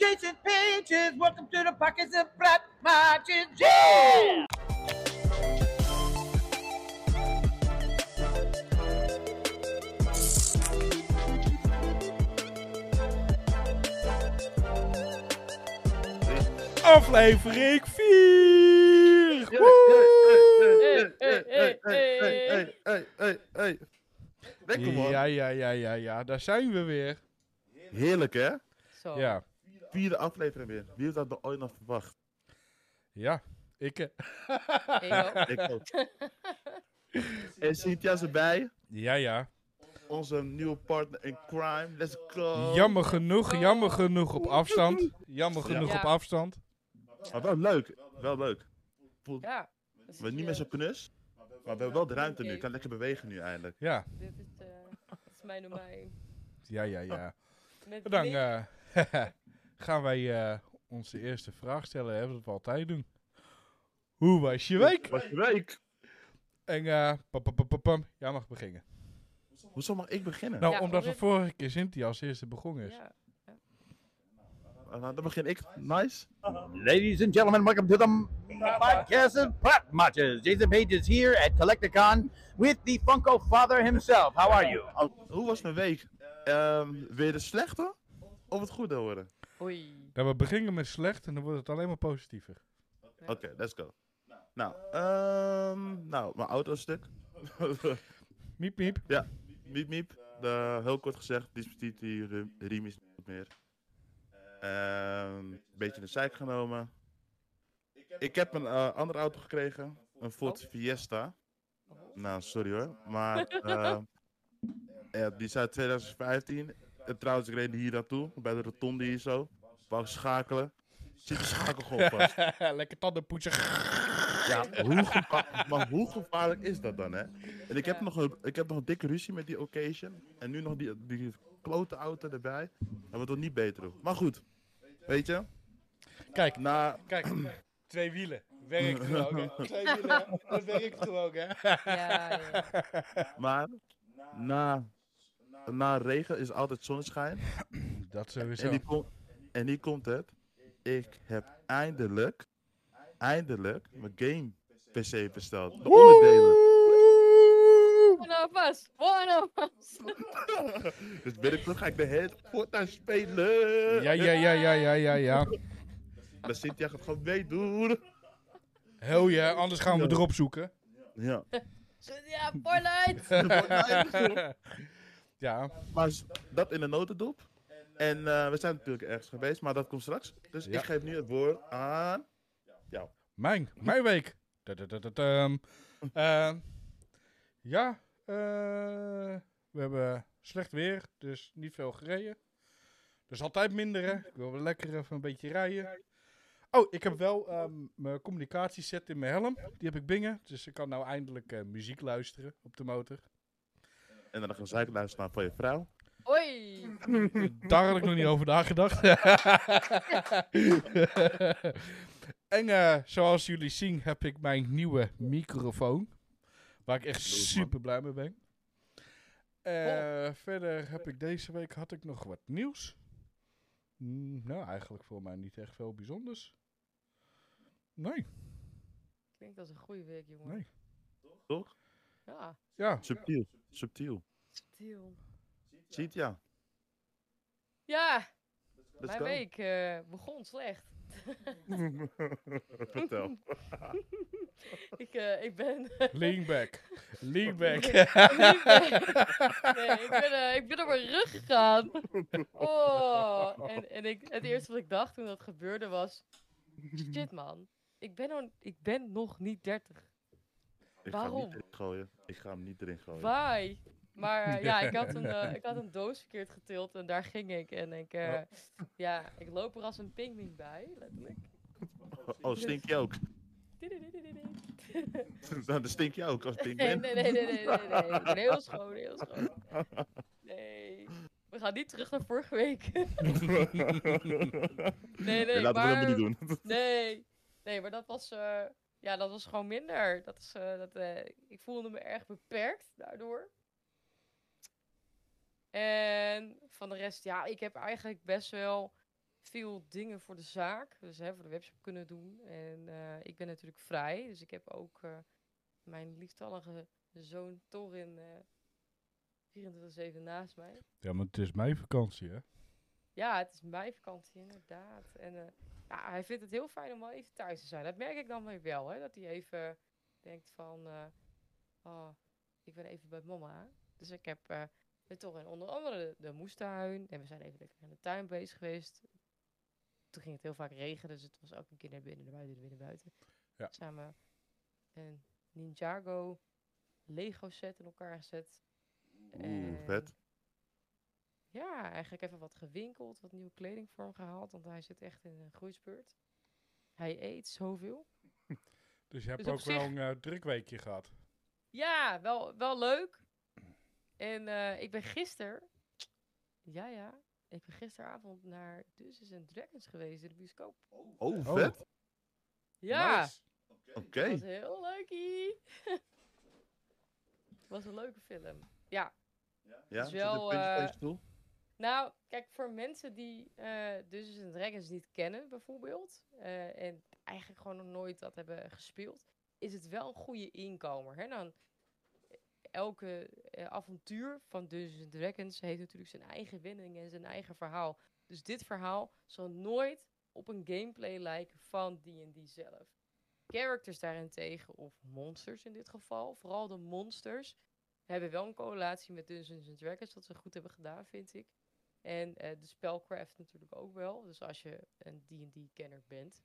Jason Pages. Welcome to the Pockets of Black Marches. Yeah! Aflevering 4! Hey, hey, hey, hey. hey, hey, hey. Lekker man. Ja, ja, ja, ja, ja, daar zijn we weer. Heerlijk hè? Zo. Ja, Vierde aflevering weer. Wie heeft dat ooit nog verwacht? ja. Ik, eh, Ik ook. Ik ook. en Cynthia is erbij. ja, ja. Onze nieuwe partner in crime. Let's go. Jammer genoeg, jammer genoeg op afstand. Jammer genoeg Ja. op afstand. Maar wel leuk. Wel leuk. Ja. We hebben niet meer zo knus. Maar we hebben wel de ruimte nu. Ik kan lekker bewegen nu eindelijk. Ja, Dit is, eh, dit is mijn domein. ja, ja, ja. Eh, gaan wij eh, onze eerste vraag stellen, hè, wat we altijd doen. Hoe was je week? Was je week? En eh, pam, pam, pam, pam, pam. jij mag beginnen. Hoezo mag ik beginnen? Nou, Ja, omdat we omdat- vorige keer Cynthia als eerste begonnen is. Ja. Uh, nou, dan begin ik. Nice. Ladies and gentlemen, welcome to the podcast of Pop Matches. Jason Page is here at Collecticon with the Funko Father himself. How are you? Oh, hoe was mijn week? Ehm weer de slechte of het goede horen? Oei. Nou, we beginnen met slecht en dan wordt het alleen maar positiever. Oké, let's go. Nou, ehm, nou, mijn auto is stuk. Miep, miep. miep, miep. De, heel kort gezegd, die, die riem, riem is niet meer. Ehm, Een beetje de zeik genomen. Ik heb een eh, andere auto gekregen. Een Ford Fiesta. Nou, sorry hoor. Maar eh, ja, die is uit 2015. En trouwens, ik reed hier naartoe. Bij de rotonde hier zo. Wou schakelen. Zit de schakel gewoon vast. Lekker tandenpoetsen. Ja, hoe gevaarlijk, maar hoe gevaarlijk is dat dan, hè? En ik heb, Ja. nog een, ik heb nog een dikke ruzie met die occasion. En nu nog die, die klote auto erbij. Dat wordt toch niet beter doen. Maar goed, weet je, Kijk, na... kijk. Twee wielen. Werkt gewoon, hè? Twee wielen, dat werkt gewoon, hè? Ja, ja. Maar, na, na regen is altijd zonneschijn. Dat En, sowieso. die kom, en hier komt het. Ik heb eindelijk, eindelijk mijn game PC besteld. De onderdelen. One of us. One of us. Dus binnenkort ga ik de hele Fortnite spelen. Ja, ja, ja, ja, ja, ja, ja. Maar Cynthia gaat gewoon meedoen. Hel ja, anders gaan we Ja. erop zoeken. Ja. Ja, Fortnite. ja, Maar dat in de notendop. En eh, we zijn natuurlijk ergens geweest, maar dat komt straks. Dus Ja. ik geef nu het woord aan jou. mijn, mijn week. Ehm, ja, eh, we hebben slecht weer, dus niet veel gereden. Dus altijd minder, hè. Ik wil wel lekker even een beetje rijden. Oh, ik heb wel ehm, mijn communicatieset in mijn helm. Die heb ik bingen, dus ik kan nou eindelijk eh, muziek luisteren op de motor. En dan gaan zij luisteren naar van je vrouw. Oei. Daar had ik nog niet over nagedacht. en eh, zoals jullie zien heb ik mijn nieuwe microfoon. Waar ik echt super blij mee ben. Eh, Verder heb ik deze week had ik nog wat nieuws. Mm, nou, eigenlijk voor mij niet echt veel bijzonders. Nee, Klinkt als een goede week, jongen. nee. Toch? Ja. Ja, Subtiel. Subtiel. Stil. Cynthia, Ja, let's mijn go. week eh, begon slecht. Vertel. ik, eh, ik ben... lean back. Lean back. nee, ik ben, eh, ik ben op mijn rug gegaan. Oh, en, en ik, het eerste wat ik dacht toen dat gebeurde was... Shit man, ik ben, nog- ik ben nog niet 30. Ik ga hem Waarom? niet erin gooien. Ik ga hem niet erin gooien. Why? Maar eh, ja, ik had, een, eh, ik had een doos verkeerd getild en daar ging ik. En ik, eh, ja, ik loop er als een pinguïn bij, letterlijk. Oh, stink je ook? Nou, dan stink je ook als Nee, pinguïn. nee, nee, nee, nee, nee, nee. Ben heel schoon, heel schoon. Nee. We gaan niet terug naar vorige week. nee, nee, laten we maar... dat niet doen. Nee. Nee, maar dat was... ja, dat was gewoon minder. Dat is, eh, dat, eh, ik voelde me erg beperkt daardoor. En van de rest, ja, ik heb eigenlijk best wel veel dingen voor de zaak, dus hè, voor de webshop kunnen doen. En eh, ik ben natuurlijk vrij, dus ik heb ook mijn lieftallige zoon Torin eh 24-7 naast mij. Ja, maar het is mijn vakantie, hè? Ja, het is mijn vakantie, inderdaad. En ja, hij vindt het heel fijn om wel even thuis te zijn. Dat merk ik dan weer wel, hè. Dat hij even denkt van... eh, oh, ik ben even bij mama. Dus ik heb met toch en onder andere de, de moestuin. En we zijn even lekker in de tuin bezig geweest. Toen ging het heel vaak regenen, dus het was ook een keer naar binnen, naar buiten, naar binnen, buiten. Ja. Samen een Ninjago Lego set in elkaar gezet. Oeh, En vet. Ja, eigenlijk even wat gewinkeld, wat nieuwe kleding voor hem gehaald, want hij zit echt in een groeispurt. Hij eet zoveel. Dus je hebt Dus ook wel een eh, druk weekje gehad. Ja, wel, wel leuk. En eh, ik ben gisteren, ja ja, ik ben gisteravond naar Dungeons and Dragons geweest in de bioscoop. Oh, Oh. vet. Ja, Nice. Oké. was heel leukie. was een leuke film. Ja, Ja, is zit wel, een Nou, kijk, voor mensen die eh Dungeons Dragons niet kennen, bijvoorbeeld, eh, en eigenlijk gewoon nog nooit dat hebben gespeeld, is het wel een goede inkomer. Hè? Dan, elke eh, avontuur van Dungeons Dragons heeft natuurlijk zijn eigen winning en zijn eigen verhaal. Dus dit verhaal zal nooit op een gameplay lijken van D&D zelf. Characters daarentegen, of monsters in dit geval, vooral de monsters, hebben wel een correlatie met Dungeons Dragons, wat ze goed hebben gedaan, vind ik. En eh, de spellcraft natuurlijk ook wel. Dus als je een D&D-kenner bent,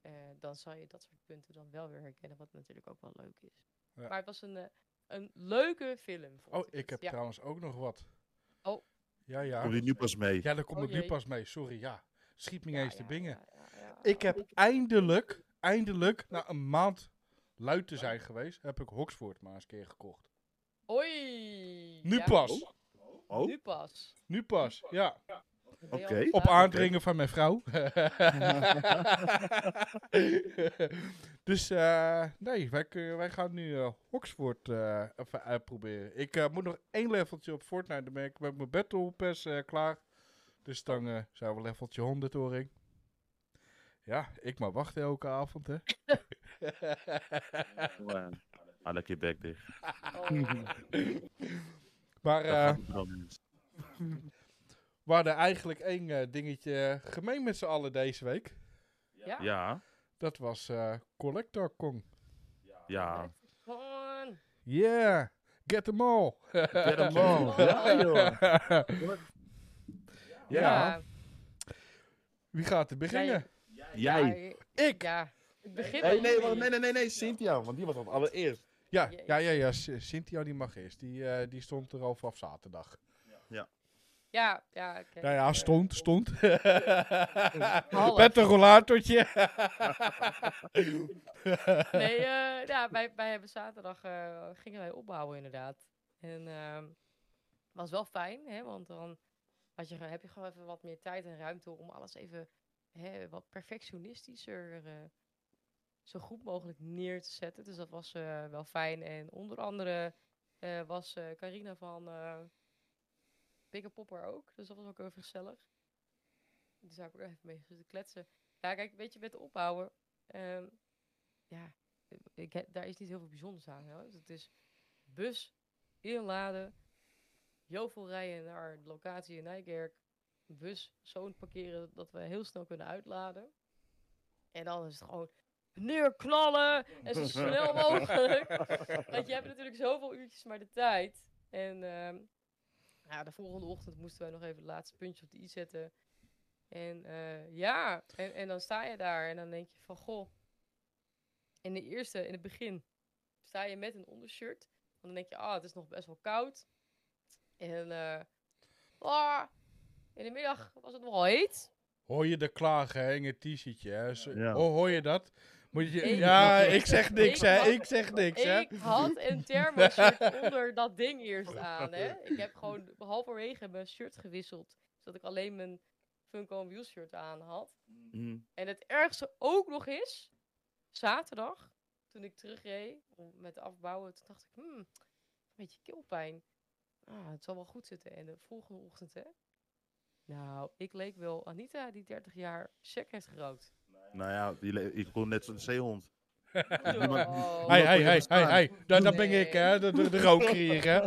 eh, dan zal je dat soort punten dan wel weer herkennen, wat natuurlijk ook wel leuk is. Ja. Maar het was een, eh, een leuke film, vond Oh, ik ik het. heb ja. trouwens ook nog wat. Oh. Ja, ja. Komt die nu pas mee? Ja, daar komt Oh het nu pas mee. Sorry, ja. Schiet me Ja, eens te ja, bingen. ja, ja, ja. Ik heb eindelijk, eindelijk, na een maand luid te zijn geweest, heb ik Hoxford maar eens een keer gekocht. Oei! Nu ja, pas. Oh, Nu pas. Nu pas, ja. Oké. Op aandringen van mijn vrouw. dus eh, nee, wij, wij gaan nu eh Oxford eh, even uitproberen. Ik eh, moet nog één leveltje op Fortnite. Dan ben ik met mijn Battle Pass eh, klaar. Dus dan eh, zijn we leveltje 100 horing. Ja, ik maar wachten elke avond, hè. Ah, je bek dicht. Maar Dat eh, we hadden eigenlijk één eh, dingetje gemeen met z'n allen deze week. ja? Ja, Dat was eh Collector Kong. ja. Yeah, get them all. Get hem on. Ja, joh. Ja. Ja. Wie gaat er beginnen? Jij. Ik. Ja. Ik begin Nee, nee, nee, nee, nee, nee, Cynthia, want die was al allereerst. Ja, ja, ja, ja. Cynthia die mag eerst. Die, eh, die stond er al vanaf zaterdag. Ja, ja, oké. Ja, ja, stond, stond. Met een rollatortje. Nee, eh, ja, wij, wij hebben zaterdag eh, gingen wij opbouwen inderdaad. En ehm was wel fijn, hè, want dan had je, heb je gewoon even wat meer tijd en ruimte om alles even hè, wat perfectionistischer eh, zo goed mogelijk neer te zetten. Dus dat was eh, wel fijn. En onder andere eh, was eh Carina van Bigger Popper ook, dus dat was ook even gezellig. Daar zou ik ook even mee zitten kletsen. Ja, kijk, weet je, met opbouwen, ehm, ja, ik, heb- daar is niet heel veel bijzonders aan. Hè? Dus het is bus inladen, jovel rijden naar de locatie in Nijkerk, bus zo parkeren dat we heel snel kunnen uitladen. En dan is het gewoon neerknallen en zo snel mogelijk. Want je hebt natuurlijk zoveel uurtjes maar de tijd. En ehm, ja, de volgende ochtend moesten wij nog even het laatste puntje op de i zetten. En eh, ja, en, en dan sta je daar en dan denk je van, goh, in de eerste, in het begin, sta je met een ondershirt. Want dan denk je, ah, het is nog best wel koud. En eh, ah, in de middag was het nogal heet. Hoor je de klagen hè, in het t-shirtje? hè? Ja. Oh, hoor je dat? Moet je... Ik- Ja, ik zeg niks, ik hè. had- Ik zeg niks, hè. Ik had een thermoshirt onder dat ding eerst aan, hè. Ik heb gewoon halverwege mijn shirt gewisseld. Zodat ik alleen mijn Funko Wheel shirt aan had. Mhm. En het ergste ook nog is, zaterdag, toen ik terugreed met de afbouwen, toen dacht ik, hmm, een beetje keelpijn. Ah, het zal wel goed zitten. En de volgende ochtend, hè, Nou, ik leek wel Anita die 30 jaar check heeft gerookt. Nou ja, die, le- ik kon net zo'n zeehond. Oh. Hey, hey, hey, staan. hey, hey. Daar, daar ben ik, hè. De, de, hè.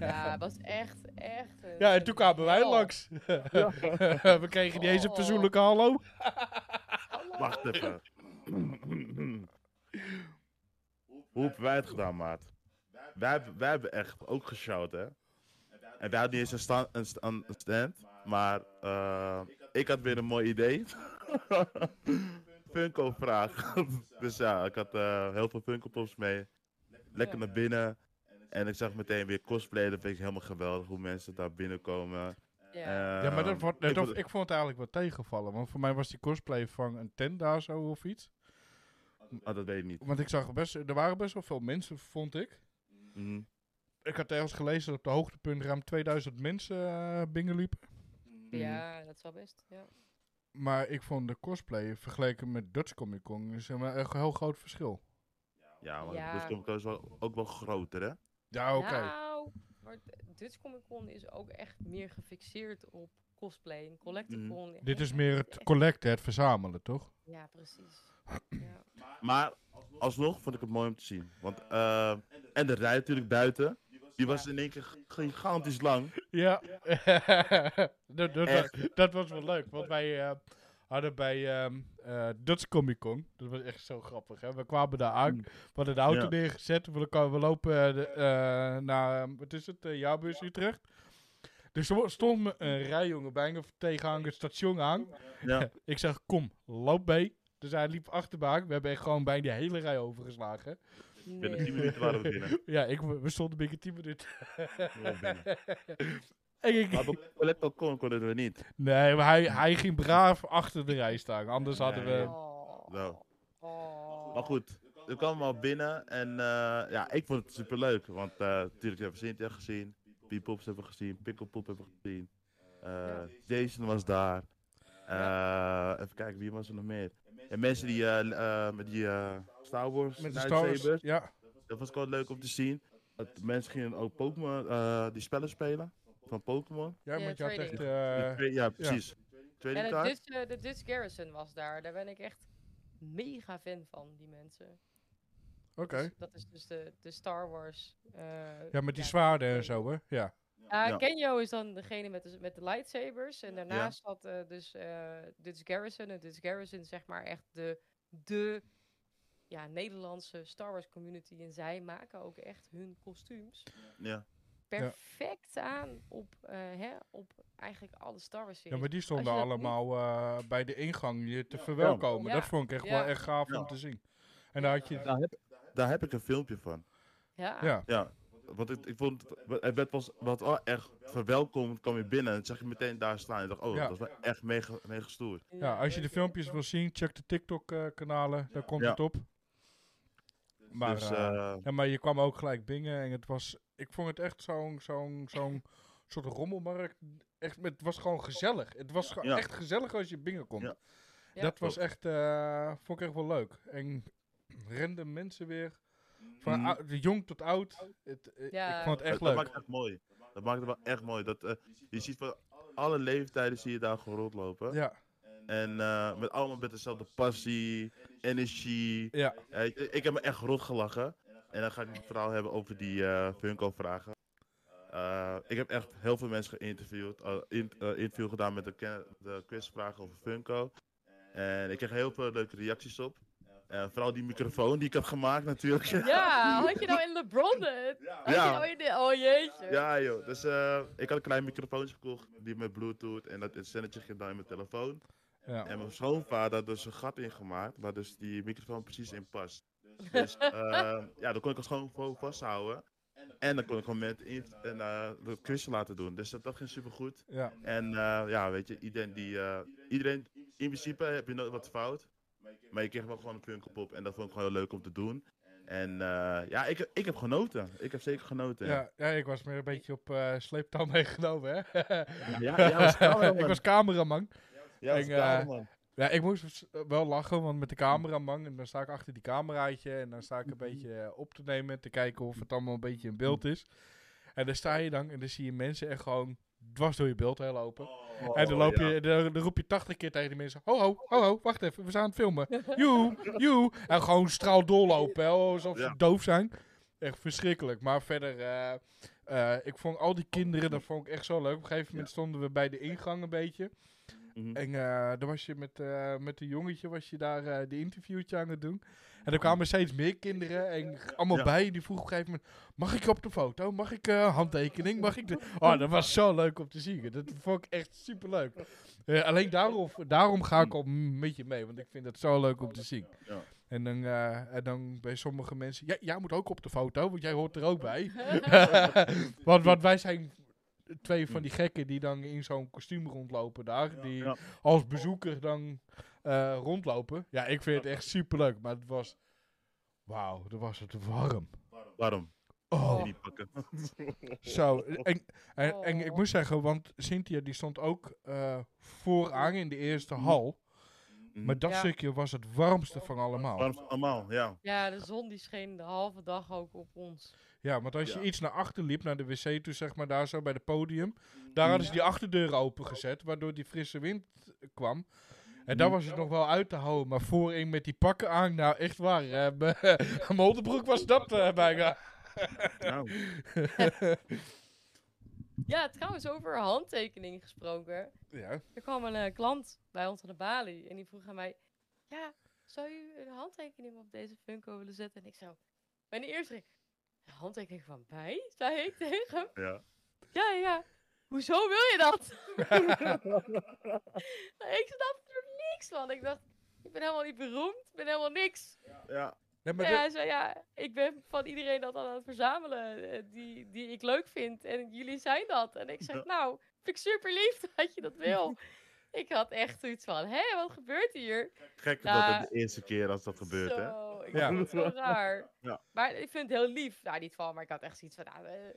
Ja, het was echt, echt. een- Ja, en toen kwamen wij langs. We kregen niet eens een Oh. persoonlijke hallo. Hallo. Wacht even. Hoe hebben wij het gedaan, maat? Wij, hebben- wij hebben echt ook geshout, hè? En wij hadden niet eens een, sta- een, sta- een stand, maar eh, ik had weer een mooi idee. Funko-vraag. dus ja, ik had eh, heel veel Funko-pops mee. Lekker naar binnen. En ik zag meteen weer cosplay. Dat vind ik helemaal geweldig, hoe mensen daar binnenkomen. Ja. Ja, maar dat, Ehm, wordt, ik dat, vond- ik vond het eigenlijk wel tegenvallen. Want voor mij was die cosplay van een tent daar zo of iets. Ah, dat weet ik niet. Want ik zag best, er waren best wel veel mensen, vond ik. Mhm. Ik had ergens gelezen dat op de hoogtepunt ruim 2000 mensen eh binnenliepen. ja, dat zou best. Ja. Maar ik vond de cosplay vergeleken met Dutch Comic Con is maar een heel groot verschil. Ja, maar Ja. dus Comic Con is wel, ook wel groter, hè? Ja, oké. Nou, maar Dutch Comic Con is ook echt meer gefixeerd op cosplay. En Collecticon. Mhm. Dit is meer het collecten, het verzamelen, toch? Ja, precies. Ja. Maar alsnog vond ik het mooi om te zien. Want, eh, en de rij natuurlijk buiten. Die was in één keer gigantisch lang. Ja, dat, dat, was, dat was wel leuk. Want wij eh, hadden bij ehm eh, Dutch Comic Con, dat was echt zo grappig. Hè? We kwamen daar aan, we hadden de auto Ja. neergezet. We, lo- we lopen eh, de, naar, ehm, wat is het, uh, Jaarbeurs Utrecht. Dus er stond me een rijjongen bij me tegenhangen het station aan. Ja. Ik zeg, kom, loop mee. Dus hij liep achterbaan. We hebben echt gewoon bij die hele rij overgeslagen. Binnen Nee. 10 minuten waren we binnen. Ja, ik, we stonden binnen 10 minuten. Ja, binnen. en ik, Maar Con konden we niet. Nee, maar hij, hij ging braaf achter de rij staan. Anders hadden Nee. we... Oh. Nou. Oh. Maar goed, we kwamen al binnen. En eh, ja, ik vond het super leuk. Want eh, natuurlijk hebben we Cynthia gezien. P-Pops hebben we gezien. Picklepop hebben we gezien. Eh, Ja. Jason was daar. Eh, even kijken, wie was er nog meer? En mensen die met die eh, Star Wars Met de Star Wars. Ja, Dat was gewoon leuk om te zien. Dat mensen gingen ook Pokémon, eh, die spellen spelen. Van Pokémon. ja, want je had echt... eh, twee- ja, precies. Ja, de kaart. Dutch, eh, de Dutch Garrison was daar. Daar ben ik echt mega fan van, die mensen. Oké. Dus dat is dus de, de Star Wars. eh, Ja, met die ja, zwaarden en zo, hè? Ja. Ja, Ja. Kenyo is dan degene met de, met de lightsabers. En daarnaast had eh, dus eh Dutch Garrison. En Dutch Garrison is zeg maar echt de, de ja, Nederlandse Star Wars community. En zij maken ook echt hun kostuums Ja. perfect aan op, eh, hè, op eigenlijk alle Star Wars ja, series. maar die stonden allemaal eh, bij de ingang je te verwelkomen. Ja. Dat vond ik echt Ja. wel echt gaaf om te zien. En daar had je... Daar, heb, daar heb ik een filmpje van. Ja, Ja, Ja, want ik, ik vond, het- het werd pas wat wel echt verwelkomd, kwam je binnen en dan zag je meteen daar staan. Ik dacht, oh, Ja. dat was wel echt mega, mega stoer. ja, als je de filmpjes wil zien, check de TikTok-kanalen. daar komt Ja. het op. Maar, dus, eh, eh, ja, maar je kwam ook gelijk bingen en het was... Ik vond het echt zo'n zo'n zo'n soort rommelmarkt. Echt, het was gewoon gezellig. Het was Ja. echt gezellig als je binnenkomt. Ja. Ja. Dat was echt, eh, vond ik echt wel leuk. En random mensen weer. Van de jong tot oud. Het, Ja. Ik vond het echt dat, dat leuk. maakt het echt mooi. Dat maakt het wel echt mooi. Dat, eh, je ziet van alle leeftijden zie je daar gewoon rondlopen. Ja, En eh, met allemaal met dezelfde passie, energie. ja. Ja, ik, ik heb me echt rot gelachen. En dan ga ik het verhaal hebben over die eh Funko-vragen. Eh, ik heb echt heel veel mensen geïnterviewd. in, eh, interview gedaan met de, de quizvragen over Funko. En ik kreeg heel veel leuke reacties op. En vooral die microfoon die ik had gemaakt natuurlijk. Ja, had je nou in LeBron het? Had Ja. je nou in de... Oh jeetje. Ja joh, dus eh, ik had een klein microfoontje gekocht, die met bluetooth en dat zendetje ging dan in mijn telefoon. Ja. En mijn schoonvader had dus een gat ingemaakt, waar dus die microfoon precies in past. Dus eh, ja, dan kon ik het gewoon gewoon vasthouden. En dan kon ik gewoon met in, en, eh, het quizje laten doen. Dus dat, dat ging super goed. ja. En eh, ja, weet je, iedereen die. eh, iedereen, in principe heb je nooit wat fout. Maar je kreeg wel gewoon een Funko-pop. En dat vond ik gewoon heel leuk om te doen. En eh, ja, ik, ik heb genoten. Ik heb zeker genoten. Ja, ja, ik was meer een beetje op eh sleeptouw meegenomen, hè. ja, was cameraman. ik was cameraman. Ja, en, eh. Ja, ik moest s- wel lachen, want met de cameraman, en dan sta ik achter die cameraatje en dan sta ik een beetje eh, op te nemen, te kijken of het allemaal een beetje in beeld is. En dan sta je dan en dan zie je mensen echt gewoon dwars door je beeld heen lopen. Oh, en dan, loop ja. je, dan, dan roep je 80 keer tegen die mensen: Ho, ho, ho, ho, wacht even, we zijn aan het filmen. Joe, joe. En gewoon straal doorlopen, hè, alsof ze Ja. doof zijn. Echt verschrikkelijk. Maar verder, eh, eh, ik vond al die kinderen, dat vond ik echt zo leuk. Op een gegeven moment stonden we bij de ingang een beetje. Mhm. En eh dan was je met, eh met een jongetje, was je daar eh de interviewtje aan het doen. En er kwamen steeds meer kinderen en allemaal Ja. bij. Die vroegen op een gegeven moment, mag ik op de foto? Mag ik eh, handtekening? Mag ik de... Oh, dat was zo leuk om te zien. Dat vond ik echt super leuk. alleen daarom, daarom ga ik al m- met je mee, want ik vind het zo leuk om te zien. Ja. En dan, eh, en dan bij sommige mensen, ja, jij moet ook op de foto, want jij hoort er ook bij. want, want wij zijn twee van die gekken die dan in zo'n kostuum rondlopen daar. Die Ja. als bezoeker dan eh, rondlopen. Ja, ik vind het echt super leuk. Maar het was. Wauw, dan was het warm. Waarom? Oh, Die pakken. zo. En, en, en ik Oh. moet zeggen, want Cynthia die stond ook eh, vooraan in de eerste Mhm. hal. Mhm. Maar dat Ja. stukje was het warmste van allemaal. Allemaal? Ja. Ja, de zon die scheen de halve dag ook op ons. Ja, want als je Ja. iets naar achter liep, naar de wc toe, zeg maar, daar zo bij het podium. Daar hadden ze die achterdeuren opengezet, waardoor die frisse wind kwam. En daar was het nog wel uit te houden. Maar voorin met die pakken aan, nou echt waar. eh, mijn mijn onderbroek was dat eh, bijna. Nou, Ja, trouwens, over handtekeningen gesproken. ja. Er kwam een eh, klant bij ons aan de balie en die vroeg aan mij: Ja, zou u een handtekening op deze Funko willen zetten? En ik zou. Bij de eerste ging, "Een handtekening van mij? zei ik tegen hem. ja. Ja, ja. Hoezo wil je dat? ik snapte er niks van. Ik dacht, ik ben helemaal niet beroemd, ik ben helemaal niks. Ja. Nee, maar Ja, dit- hij zei, ja, ik ben van iedereen dat aan het verzamelen eh, die, die ik leuk vind. En jullie zijn dat. En ik zeg, Ja. nou, vind ik super lief dat je dat wil. Ik had echt zoiets van, hé, wat gebeurt hier? Gek dat het de eerste keer als dat gebeurt, hè? Zo, ik Ja. zo raar. Ja. Maar ik vind het heel lief. Nou, niet van, maar ik had echt zoiets van, nou, eh,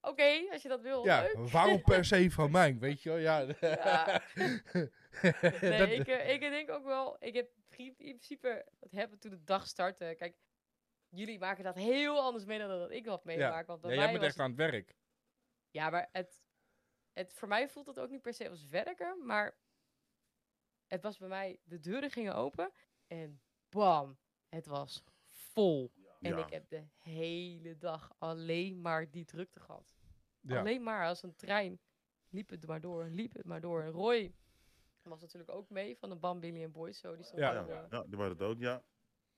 oké, als je dat wil, ja, leuk. waarom per se van mij, weet je wel? Ja. Ja. Nee, Dat- ik, eh, ik denk ook wel, ik heb in principe het hebben toen de dag startte. Kijk, jullie maken dat heel anders mee dan dat ik dat meemaak. Want bij ja, mij jij bent echt aan het werk. Ja, maar het, het, voor mij voelt het ook niet per se als werken, maar het was bij mij, de deuren gingen open en bam, het was vol. En Ja. ik heb de hele dag alleen maar die drukte gehad. Ja. Alleen maar als een trein. Liep het maar door, liep het maar door. En Roy was natuurlijk ook mee van de Bam Billy en Boys. Zo, die stond Ja. Eh, ja, die waren het ook, ja.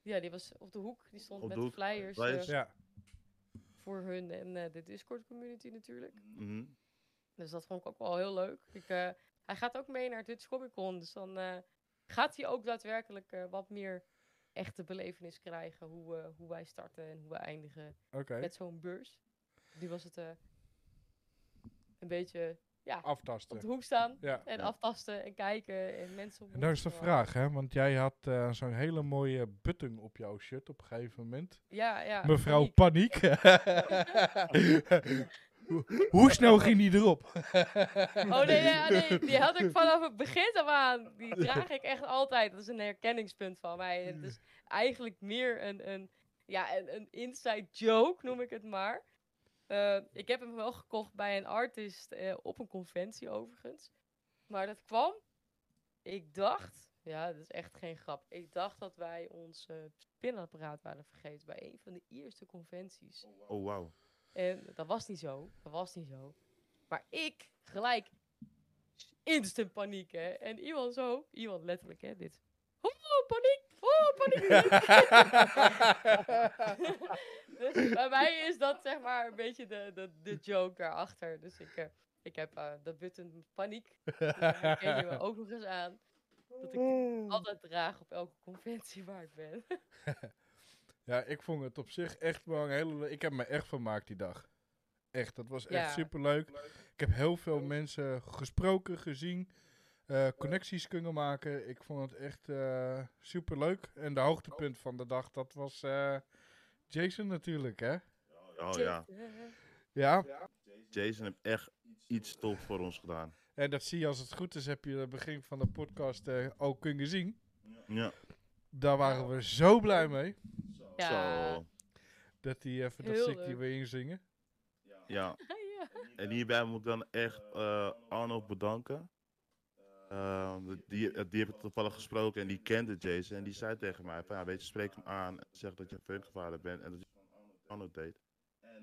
ja, die was op de hoek. Die stond Op met de de hoek, flyers flyers. eh, Ja. voor hun en eh, de Discord community natuurlijk. Mhm. Dus dat vond ik ook wel heel leuk. Ik, eh, hij gaat ook mee naar Dutch Comic Con. Dus dan eh, gaat hij ook daadwerkelijk eh, wat meer echte belevenis krijgen. Hoe, hoe wij starten en hoe we eindigen met zo'n beurs. Nu was het een beetje ja, op Aftasten. de hoek staan. Ja. En aftasten en kijken en mensen En nou is de vraag, hè? Want jij had zo'n hele mooie button op jouw shirt op een gegeven moment. Ja, ja. Mevrouw paniek. Paniek. Hoe- snel ging die erop? Oh nee, ja, nee, die had ik vanaf het begin af aan. Die draag ik echt altijd. Dat is een herkenningspunt van mij. Het is eigenlijk meer een, een, ja, een, een inside joke, noem ik het maar. Eh, ik heb hem wel gekocht bij een artist eh, op een conventie overigens. Maar dat kwam, ik dacht, ja, dat is echt geen grap. Ik dacht dat wij ons eh pinapparaat waren vergeten bij een van de eerste conventies. Oh, wauw. En dat was niet zo. Dat was niet zo. Maar ik gelijk instant paniek, hè. En iemand zo, iemand letterlijk, hè, dit. Oh, paniek! Oh, paniek! dus bij mij is dat zeg maar een beetje de, de, de joke daarachter. Dus ik, eh, ik heb eh de button paniek. Dus je me ook nog eens aan. Dat ik altijd draag op elke conventie waar ik ben. Ja, ik vond het op zich echt wel een hele... le- Ik heb me echt vermaakt die dag. Echt, dat was echt Ja. superleuk. Ik heb heel veel mensen gesproken, gezien, eh, connecties kunnen maken. Ik vond het echt eh superleuk. En de hoogtepunt van de dag, dat was eh, Jason natuurlijk, hè? Oh ja. Ja, Jason heeft echt iets tof voor ons gedaan. en dat zie je als het goed is, heb je het begin van de podcast eh, ook kunnen zien. Ja. Daar waren we zo blij mee, Ja. Zo. dat hij even dat stukje weer inzingen. Ja. ja. en hierbij moet ik dan echt eh Arnold bedanken. Ehm, die, die heb ik toevallig gesproken en die kende Jason. En die zei tegen mij: van, ja, weet je, spreek hem aan. en Zeg dat je een funkvader bent en dat je Arnold deed.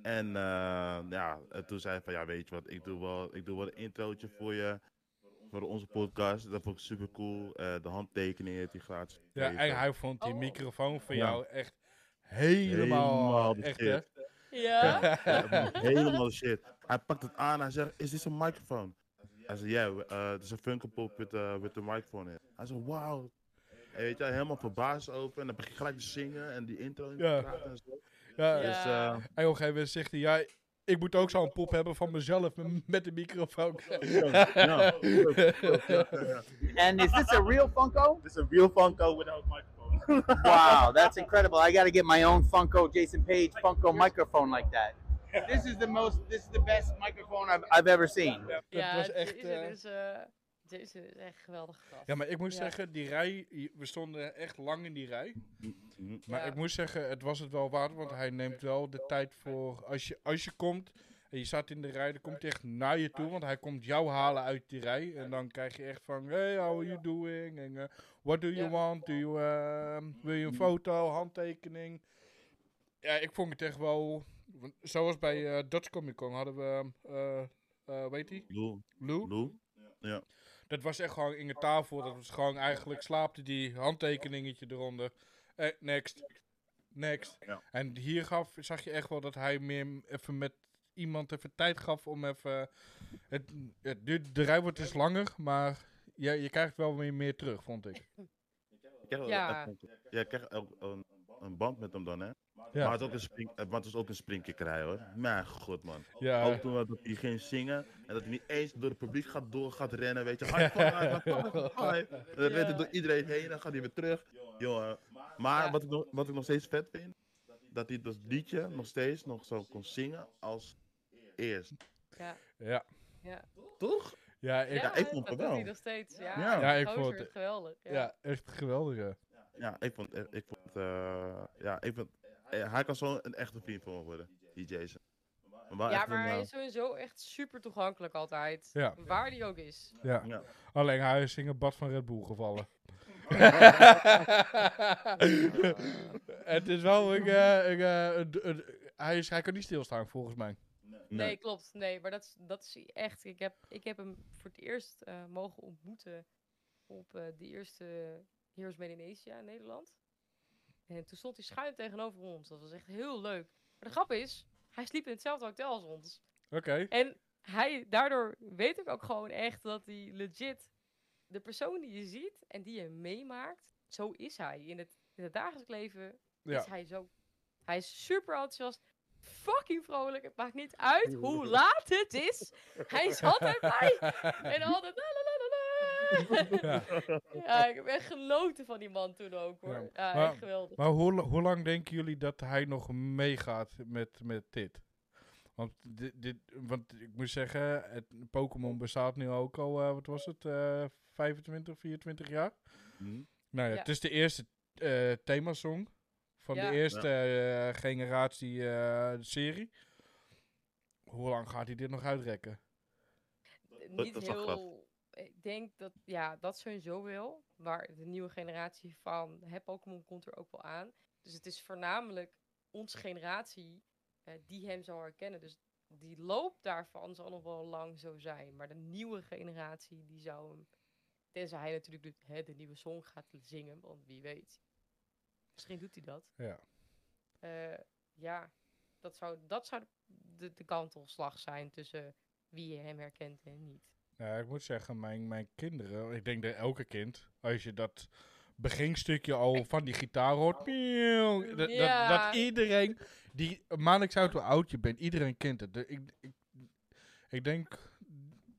En eh, ja, en toen zei hij van ja, weet je wat, ik doe wel, ik doe wel een introotje voor je. Voor onze podcast. Dat vond ik super cool. Eh, de handtekening heeft hij gratis. Ja, en hij vond die Oh. microfoon van Ja. jou echt helemaal, Helemaal de hè? shit. Ja? Ja, helemaal de shit. Hij pakt het aan, hij zegt, is dit een microfoon? Hij zegt, ja, yeah, het is een Funko Pop met uh, with the microphone in. Hij zegt, wauw. En weet je, helemaal verbaasd over. En dan begin je gelijk te zingen en die intro in te Ja. praten en zo. Ja, Ja. Dus, eh, En op een gegeven moment zegt hij, ja, ik moet ook zo'n pop hebben van mezelf met de microfoon. ja, ja, ja, ja. And is this a real Funko? This is a real Funko without microphone. Wow, that's incredible. I got to get my own Funko Jason Page Funko microphone like that. This is the most. This is the best microphone I've, I've ever seen. Ja, was echt... Jason, eh, is, eh, Jason is echt geweldig gast. Ja, maar ik moet Ja. zeggen, die rij, we stonden echt lang in die rij. Maar Ja. ik moet zeggen, het was het wel waard, want hij neemt wel de tijd voor, als je, als je komt en je staat in de rij, dan komt hij echt naar je toe, want hij komt jou halen uit die rij. En dan krijg je echt van, hey, how are you doing? En eh, what do you Ja. want? Do you, ehm, wil je een foto, handtekening? Ja, ik vond het echt wel, want zoals bij eh, Dutch Comic Con hadden we, eh eh, weet hij, Lou, Lou? Lou. Dat was echt gewoon in de tafel. Dat was gewoon eigenlijk slaapte die handtekeningetje eronder. Eh, next. Next. Ja. En hier gaf, zag je echt wel dat hij meer even met iemand even tijd gaf om even... Het, het duurt, de rij wordt dus langer, maar je, je krijgt wel weer meer terug, vond ik. Ja. Ja, ik krijg ook een, een band met hem dan, hè. Ja. Maar het, is ook een spring, het het is ook een springkikkerij, hoor. Mijn god, man. Ja, Ook toen dat hij ging zingen en dat hij niet eens door het publiek gaat door gaat rennen, weet je. Five. En dan rent hij door iedereen heen, dan gaat hij weer terug. Jongen. Maar wat, ik nog, wat ik nog steeds vet vind, dat hij dat liedje nog steeds nog zo kon zingen als eerst. Ja. ja. Ja. Toch? Ja, ik, Ja, ik vond dat het wel. nog steeds. Ja, Ja. Ja, ik vond het- geweldig. Ja. ja, echt geweldig. ja. Ja, ik vond, echt- ik vond, eh, ja, ik vond, eh, hij kan zo een echte vriend van me worden, die Jason. Maar Ja, maar een, hij eh, is sowieso echt super toegankelijk altijd. Ja. Waar die ook is. Ja. ja. Alleen hij is in een bad van Red Bull gevallen. het is wel een, eh, een, eh, een- een- hij, is, hij kan niet stilstaan volgens mij. Nee, klopt. Nee, maar dat is, dat is echt. Ik heb, ik heb hem voor het eerst eh, mogen ontmoeten op eh, de eerste Heroes Made in Asia in Nederland. En toen stond hij schuin tegenover ons. Dat was echt heel leuk. Maar de grap is, hij sliep in hetzelfde hotel als ons. Oké. En hij, daardoor weet ik ook gewoon echt dat hij legit de persoon die je ziet en die je meemaakt, zo is hij. In het, in het dagelijks leven Ja. is hij zo. Hij is super enthousiast, fucking vrolijk. Het maakt niet uit hoe laat het is. Hij is altijd blij. En altijd. la, la, la, la, la. Ja. Ja, ik heb echt genoten van die man toen ook hoor. Ja, Ja, maar- echt geweldig. Maar hoe, hoe lang denken jullie dat hij nog meegaat met, met dit? Want, dit, dit, want ik moet zeggen, het Pokémon bestaat nu ook al, eh, wat was het, eh 25, 24 jaar? Hm? Nou ja, Ja. het is de eerste eh themasong van Ja. de eerste eh, generatie eh, serie. Hoe lang gaat hij dit nog uitrekken? niet dat is wel heel. Ik denk dat, ja, dat sowieso wel. Maar de nieuwe generatie van hè, Pokémon komt er ook wel aan. Dus het is voornamelijk onze generatie eh, die hem zal herkennen. Dus die loop daarvan zal nog wel lang zo zijn. Maar de nieuwe generatie, die zou hem. Tenzij hij natuurlijk de, hè, de nieuwe song gaat zingen, want wie weet. Misschien doet hij dat. Ja. Eh, ja, dat zou, dat zou de, de kantelslag zijn tussen wie je hem herkent en niet. Ja, ik moet zeggen, mijn, mijn kinderen, ik denk dat elke kind, als je dat beginstukje al van die gitaar hoort, dat, dat, Ja. dat iedereen, die, maakt niks uit hoe oud je bent, iedereen kent het. Ik, ik, ik denk,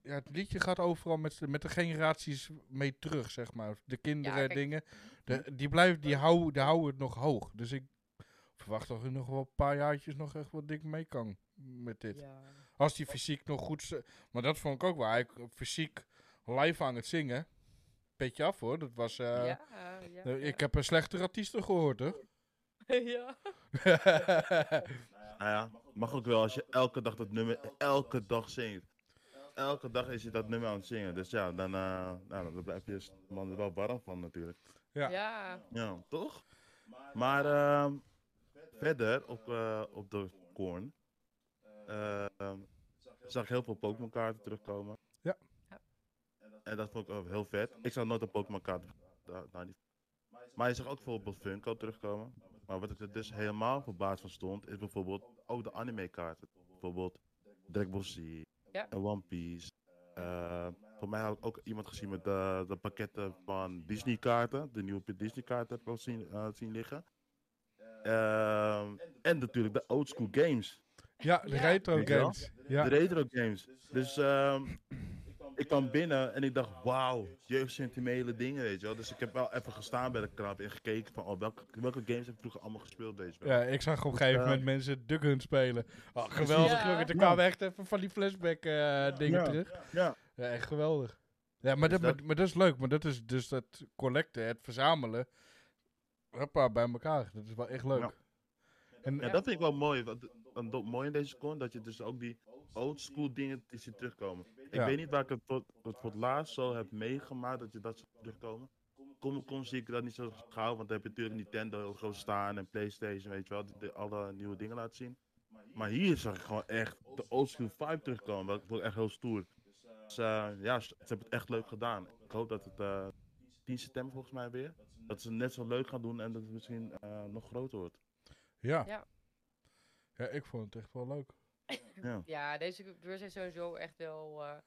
ja, het liedje gaat overal met, de- met de generaties mee terug, zeg maar. De kinderen, kijk. dingen, de, die, blijven, die, houden, die houden het nog hoog. Dus ik verwacht dat er nog wel een paar jaartjes nog echt wat dik mee kan met dit. Ja. Als die fysiek nog goed... Maar dat vond ik ook waar. Ik fysiek live aan het zingen. Petje af hoor. Dat was... eh, ja, ja, ja. Ik heb een slechtere artiesten gehoord hoor. ja. Nou ja, mag ook wel als je elke dag dat nummer, elke dag zingt. Elke dag is je dat nummer aan het zingen. Dus ja, dan, eh nou, dan blijf je man er wel warm van natuurlijk. Ja. Ja. Ja, toch? Maar ehm, verder op, eh, op de Korn ehm, zag ik heel veel Pokémon kaarten terugkomen. Ja. Ja. En dat vond ik ook heel vet. Ik zag nooit een Pokémon kaart daar, daar niet. Maar je zag ook bijvoorbeeld Funko terugkomen. Maar wat ik er dus helemaal verbaasd van stond, is bijvoorbeeld ook de anime kaarten. Bijvoorbeeld Dragon Ball Z Ja. en One Piece. Eh, voor mij had ik ook iemand gezien met de, de pakketten van Disney kaarten. De nieuwe Disney kaarten heb ik al zien, eh, zien liggen. Ehm, en natuurlijk de old school games. Ja, de retro games. Ja. De retro games. Dus ehm, ik kwam binnen en ik dacht, wauw, jeugdsentimentele dingen, weet je wel. Dus ik heb wel even gestaan bij de krab en gekeken van, oh, welke, welke games heb ik vroeger allemaal gespeeld, weet je wel. Ja, ik zag op een gegeven eh, moment mensen Duck Hunt spelen. Oh, geweldig, Ja. Er kwamen echt even van die flashback eh, dingen Ja. terug. Ja. Ja, echt geweldig. Ja, maar, Dus dat, dat- maar, maar dat is leuk. Maar dat is dus dat collecten, het verzamelen. Hoppa, bij elkaar. Dat is wel echt leuk. Ja. En, Ja, dat vind ik wel mooi. Wat mooi in deze con, dat je dus ook die old school dingen die ziet terugkomen. Ik Ja. weet niet waar ik het voor, het voor het laatst zo heb meegemaakt, dat je dat ziet terugkomen. Kom, kom zie ik dat niet zo gauw, want dan heb je natuurlijk Nintendo heel groot staan en Playstation, weet je wel, die, die alle nieuwe dingen laten zien. Maar hier zag ik gewoon echt de old school vibe terugkomen, dat vond ik echt heel stoer. Dus eh, ja, ze, ze hebben het echt leuk gedaan. Ik hoop dat het eh 10 september volgens mij weer, dat ze het net zo leuk gaan doen en dat het misschien eh, nog groter wordt. ja. Ja. Ja, ik vond het echt wel leuk. Ja. Ja, deze beurs is sowieso echt wel eh,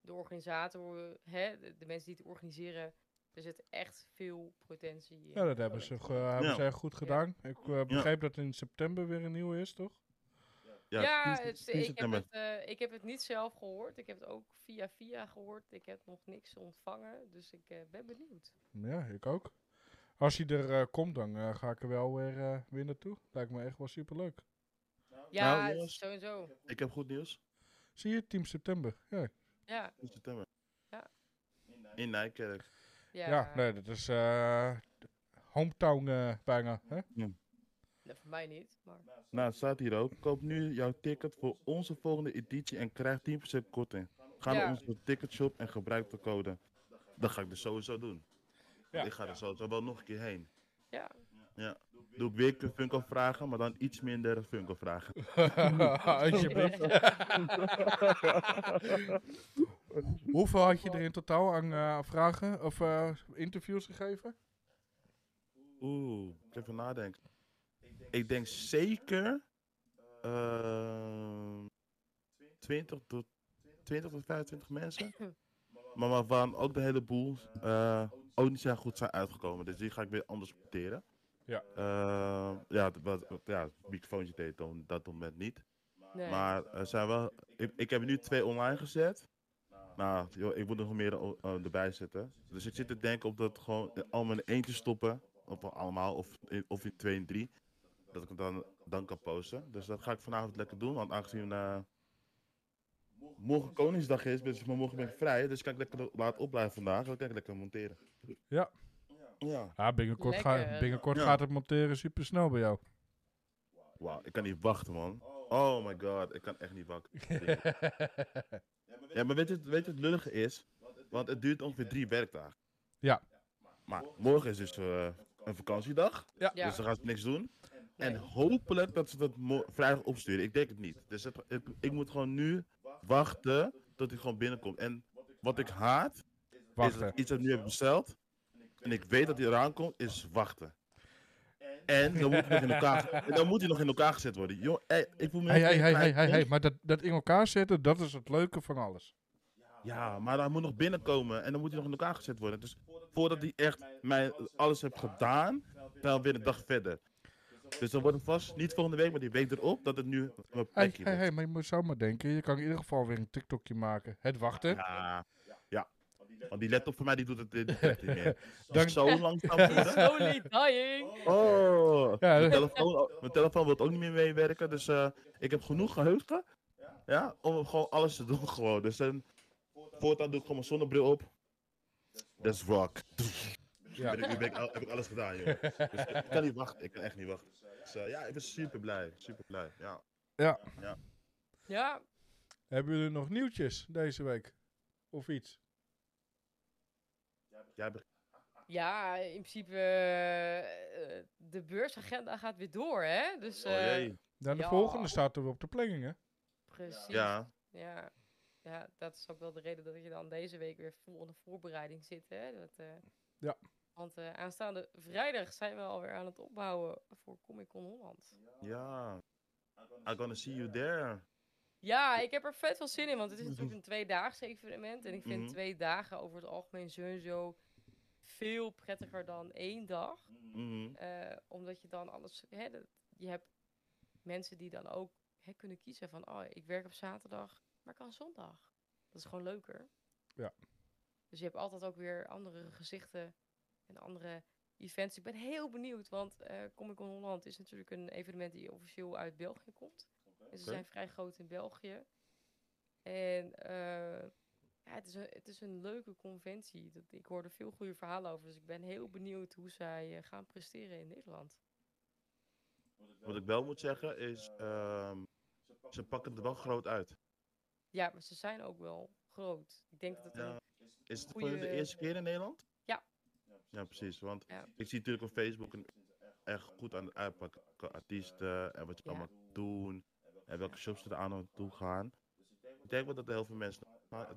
de organisator, hè, de, de mensen die het organiseren. Er zit echt veel potentie in. Ja, dat hebben ze, ge- hebben Ja. ze echt goed gedaan. Ik eh, begreep dat in september weer een nieuwe is, toch? Ja, 10 het- 10 ik, heb het, eh, ik heb het niet zelf gehoord. Ik heb het ook via via gehoord. Ik heb nog niks ontvangen. Dus ik ben benieuwd. Ja, ik ook. Als hij er eh, komt, dan ga ik er wel weer, weer naartoe. Lijkt me echt wel superleuk. Ja, Nou, jongens. sowieso. Ik heb goed nieuws. Zie je, 10 september. Ja, Ja, 10 september. Ja. In Nijkerk. ja. ja nee, dat is eh, hometown eh, bijna. Hè? Nee, voor mij niet. Maar... Nou, het staat hier ook. Koop nu jouw ticket voor onze volgende editie en krijg 10% korting. Ga Ja. naar onze ticketshop en gebruik de code. Dat ga ik dus sowieso doen. Ja. Ik ga er sowieso wel nog een keer heen. Ja. Doe ik weer Funko vragen, maar dan iets minder Funko vragen. Alsjeblieft. Hoeveel had je er in totaal aan eh, vragen of eh, interviews gegeven? Oeh, ik even nadenken. Ik denk zeker ehm 20 tot 20 tot 25 mensen. Maar waarvan ook de hele boel eh, ook niet zo goed zijn uitgekomen. Dus die ga ik weer anders sorteren. Ja. Eh, ja, wat, wat- ja, het microfoontje deed dan dat moment niet. Nee. Maar er zijn wel. Ik, ik heb er nu twee online gezet. Nou, joh, ik moet er nog meer o- eh, erbij zetten. Dus ik zit te denken op dat gewoon allemaal in eentje stoppen. Of allemaal, of, in- of in twee en drie. Dat ik het dan, dan kan posten. Dus dat ga ik vanavond lekker doen. Want aangezien eh, morgen Koningsdag is, dus morgen ben ik vrij. Dus kan ik lekker laat opblijven vandaag. Dan kan ik lekker monteren. Ja. Ja. Ja, binnenkort, ga, Lekker. binnenkort Ja. gaat het monteren super snel bij jou. Wauw, ik kan niet wachten, man. Oh my god, ik kan echt niet wachten. Ja, maar weet je, weet je wat het lullige is? Want het duurt ongeveer drie werkdagen. Ja. Maar morgen is dus eh, een vakantiedag. Ja. Ja. Dus dan gaan ze niks doen. En hopelijk dat ze dat vrijdag opsturen. Ik denk het niet. Dus het- ik, ik moet gewoon nu wachten tot hij gewoon binnenkomt. En wat ik haat, is dat ik iets dat nu heb besteld. En ik weet dat hij eraan komt, is wachten. En dan moet hij nog in elkaar, en dan moet hij nog in elkaar gezet worden. Ey, ik voel me Hey, hey, hey, hey, hey, hey, maar dat, dat in elkaar zetten, dat is het leuke van alles. Ja, maar hij moet nog binnenkomen en dan moet hij nog in elkaar gezet worden. Dus voordat hij echt mij alles heeft gedaan, dan weer een dag verder. Dus dan wordt het vast niet volgende week, maar die week erop, dat het nu een Hey, plekje hey, wordt. hey, maar je moet zo maar denken. Je kan in ieder geval weer een TikTokje maken. Het wachten. Ja. Want die laptop voor mij die doet het die doet het niet meer. Dank- Zo langzaam worden. Slowly dying. Oh, Ja, mijn, telefoon, mijn telefoon wil ook niet meer meewerken. Dus eh, ik heb genoeg geheugen ja, om gewoon alles te doen. Gewoon. Dus dan, voortaan doe ik gewoon mijn zonnebril op. That's rock. Ja. Ben ik, nu ben ik, al- heb ik alles gedaan, joh. Dus ik kan niet wachten. Ik kan echt niet wachten. Dus eh, ja, ik ben super blij. Super blij. Ja. Ja, Hebben jullie nog nieuwtjes deze week? Of iets? Jij begint. ja in principe, eh, eh, de beursagenda gaat weer door, hè? Dus, Oh eh, jee. Nou, de Ja. volgende staat er op de planning, hè? precies. Ja. Ja. ja, dat is ook wel de reden dat je dan deze week weer vol in de voorbereiding zit. Hè? Dat, eh, Ja. Want eh, aanstaande vrijdag zijn we alweer aan het opbouwen voor Comic Con Holland. Ja. I'm gonna see you there. Ja, ik heb er vet veel zin in, want het is natuurlijk een tweedaagse evenement. En ik vind Mhm. twee dagen over het algemeen sowieso veel prettiger dan één dag. Mhm. Eh, omdat je dan alles... Hè, dat- je hebt mensen die dan ook hè, kunnen kiezen van... Oh, ik werk op zaterdag, maar kan zondag. Dat is gewoon leuker. Ja. Dus je hebt altijd ook weer andere gezichten en andere events. Ik ben heel benieuwd, want eh Comic Con Holland is natuurlijk een evenement die officieel uit België komt. Dus ze zijn vrij groot in België. En eh, ja, het, is een, het is een leuke conventie. Dat, ik hoor er veel goede verhalen over. Dus ik ben heel benieuwd hoe zij eh, gaan presteren in Nederland. Wat ik wel moet zeggen is, ehm, ze pakken er wel groot uit. Ja, maar ze zijn ook wel groot. Ik denk dat het Ja. een... Is het voor de eerste keer in Nederland? Ja. Ja, precies. Want Ja. ik zie natuurlijk op Facebook een, echt goed aan het uitpakken artiesten en wat Ja. allemaal doen en welke shops er aan naartoe gaan. Ik denk wel dat er heel veel mensen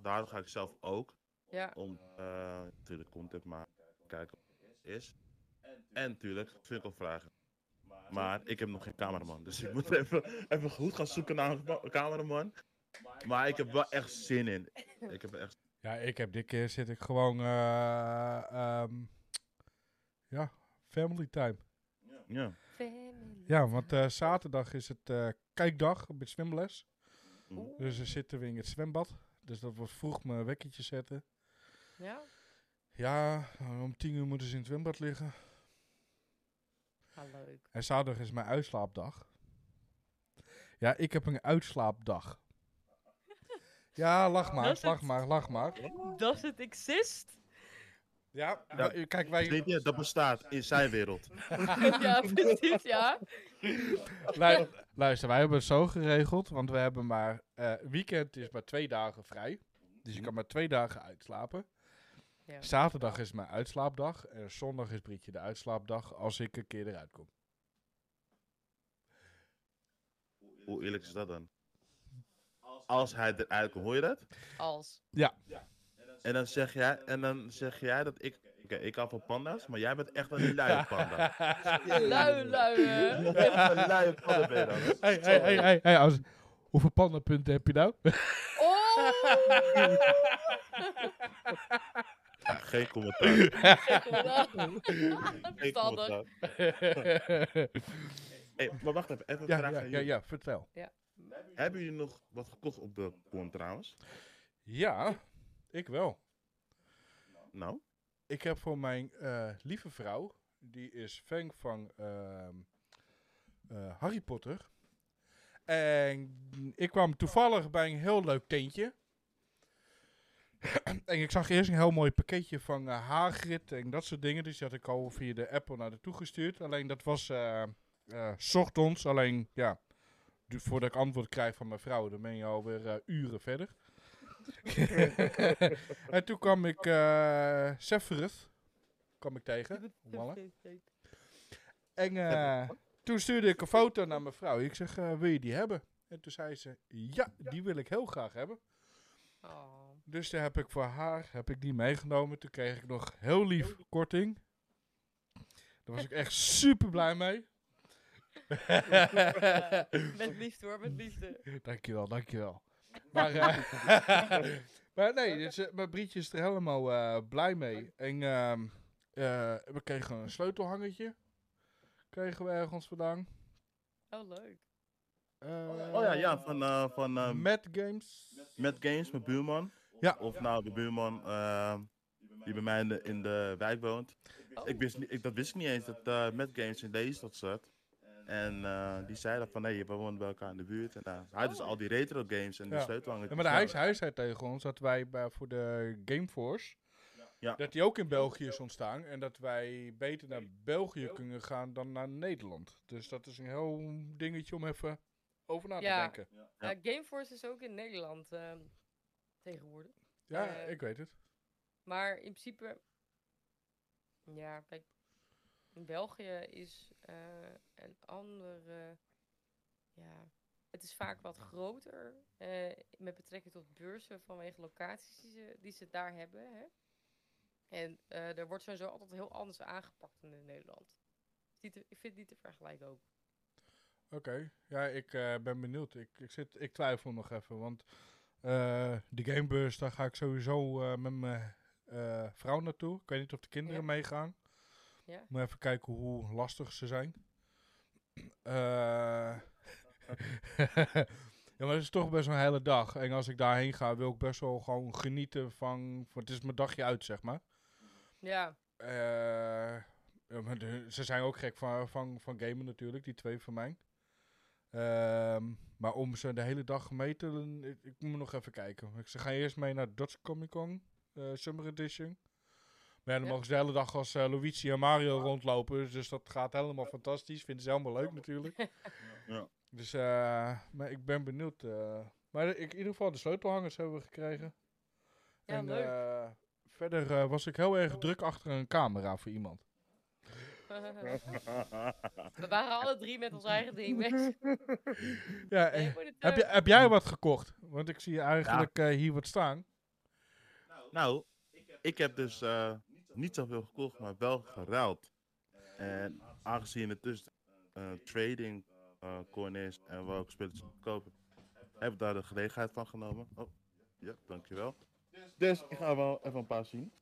Daarom ga ik zelf ook Ja, om eh, natuurlijk content maar kijken wat het is. En natuurlijk vragen. Maar ik heb nog geen cameraman, dus ik moet even, even goed gaan zoeken naar een ma- cameraman. Maar ik heb wel echt zin in. Ik heb echt Ja, ik heb dit keer zit ik gewoon... eh, ehm, ja, family time. ja. family. Ja, want eh, zaterdag is het eh, kijkdag op het zwemles. Oeh, Dus dan zitten we in het zwembad. Dus dat wordt vroeg mijn wekkertje zetten. Ja, Ja, om tien uur moeten ze in het zwembad liggen. ah, leuk. En zaterdag is mijn uitslaapdag. Ja, ik heb een uitslaapdag. Ja, lach maar, lach maar, lach maar. Does it exist? Ja, Ja. kijk, wij... Dat bestaat in zijn wereld. ja, precies, ja. Lu- luister, wij hebben het zo geregeld, want we hebben maar... eh, weekend is maar twee dagen vrij. Dus je kan maar twee dagen uitslapen. ja. Zaterdag is mijn uitslaapdag. En zondag is Brietje de uitslaapdag als ik een keer eruit kom. Hoe eerlijk is dat dan? Als hij eruit komt, hoor je dat? Als. En dan zeg jij, en dan zeg jij dat ik. Oké, ik hou van panda's, maar jij bent echt een luie panda. Lui, lui, hè? Echt een luie panda ben je dan. Hey, hey, hey, hey, hey, als, hoeveel pandapunten heb je nou? Oh! Geen commentaar. Geen Verstandig. commentaar. Hey, maar wacht even, even een ja, vraag ja, aan ja, jullie. ja, vertel. Hebben jullie nog wat gekocht op de con trouwens? Ja, ik wel. Nou? Ik heb voor mijn eh, lieve vrouw, die is fan van ehm, eh, Harry Potter. En ik kwam toevallig bij een heel leuk tentje. en ik zag eerst een heel mooi pakketje van eh Hagrid en dat soort dingen. Dus die had ik al via de Apple naar naartoe gestuurd. Alleen dat was 's ochtends. Alleen ja, voordat ik antwoord krijg van mijn vrouw, dan ben je alweer uren verder. en toen kwam ik eh Sephiroth kwam ik tegen. En eh, toen stuurde ik een foto naar mijn vrouw. Ik zeg, eh, wil je die hebben? En toen zei ze, ja, die wil ik heel graag hebben. Oh. Dus daar heb ik voor haar heb ik die meegenomen. Toen kreeg ik nog heel lief korting. Daar was ik echt super blij mee. Met liefde hoor, met liefde. dankjewel, dankjewel. Maar, eh, maar nee, dus, eh, mijn Brietje is er helemaal eh, blij mee. En ehm, eh, we kregen een sleutelhangertje. Kregen we ergens vandaan. Oh, leuk. Eh, Oh ja, ja, van, eh van eh, Mad Games. Mad Games, mijn buurman. Ja. Of nou, de buurman die bij mij in de, in de wijk woont. Oh. Ik wist, niet- ik, dat wist ik niet eens, dat eh Mad Games in deze stad zat. En eh, die zei dat van, nee, we wonen bij elkaar in de buurt. En eh, hij had dus al die retro games en Ja. de sleutelhangers. Ja, maar de hij, hij zei tegen ons dat wij bij, voor de Gameforce, Ja. dat die ook in België is ontstaan. En dat wij beter naar België kunnen gaan dan naar Nederland. Dus dat is een heel dingetje om even over na te Ja. denken. Ja. Eh, Gameforce is ook in Nederland ehm, tegenwoordig. Ja, Eh, ik weet het. Maar in principe, ja, kijk, in België is eh, een andere, ja, het is vaak wat groter eh, met betrekking tot beurzen vanwege locaties die ze, die ze daar hebben. Hè? En eh er wordt sowieso altijd heel anders aangepakt dan in Nederland. Ik vind het niet te vergelijken ook. Oké, ja, ik ben benieuwd. Ik, ik, zit, ik twijfel nog even, want eh de Gamebus, daar ga ik sowieso met mijn vrouw naartoe. Ik weet niet of de kinderen Ja. meegaan. Ja. Moet even kijken hoe lastig ze zijn. Eh, ja, maar het is toch best een hele dag. En als ik daarheen ga, wil ik best wel gewoon genieten van... van het is mijn dagje uit, zeg maar. Ja, Eh, ja, maar de- ze zijn ook gek van, van, van gamen natuurlijk, die twee van mij. Ehm, maar om ze de hele dag mee te doen, ik, ik moet nog even kijken. Ik- Ze gaan eerst mee naar Dutch Comic Con, eh, Summer Edition. Maar ja, dan Ja. mogen ze de hele dag als eh, Luigi en Mario rondlopen. Dus dat gaat helemaal fantastisch. Vinden ze helemaal leuk natuurlijk. Ja. Dus eh, maar ik ben benieuwd. eh. maar ik, in ieder geval de sleutelhangers hebben we gekregen. Ja, en leuk. eh, verder eh, was ik heel erg druk achter een camera voor iemand. we waren alle drie met ons eigen ding bezig. Ja, Nee, heb, je, heb jij wat gekocht? Want ik zie eigenlijk eh, hier wat staan. Nou, ik heb dus eh, niet zoveel gekocht, maar wel geruild. En aangezien het dus eh, trading coin is en we ook spelletjes kopen, heb ik daar de gelegenheid van genomen. Oh, ja, dankjewel. Dus ik ga wel even een paar zien.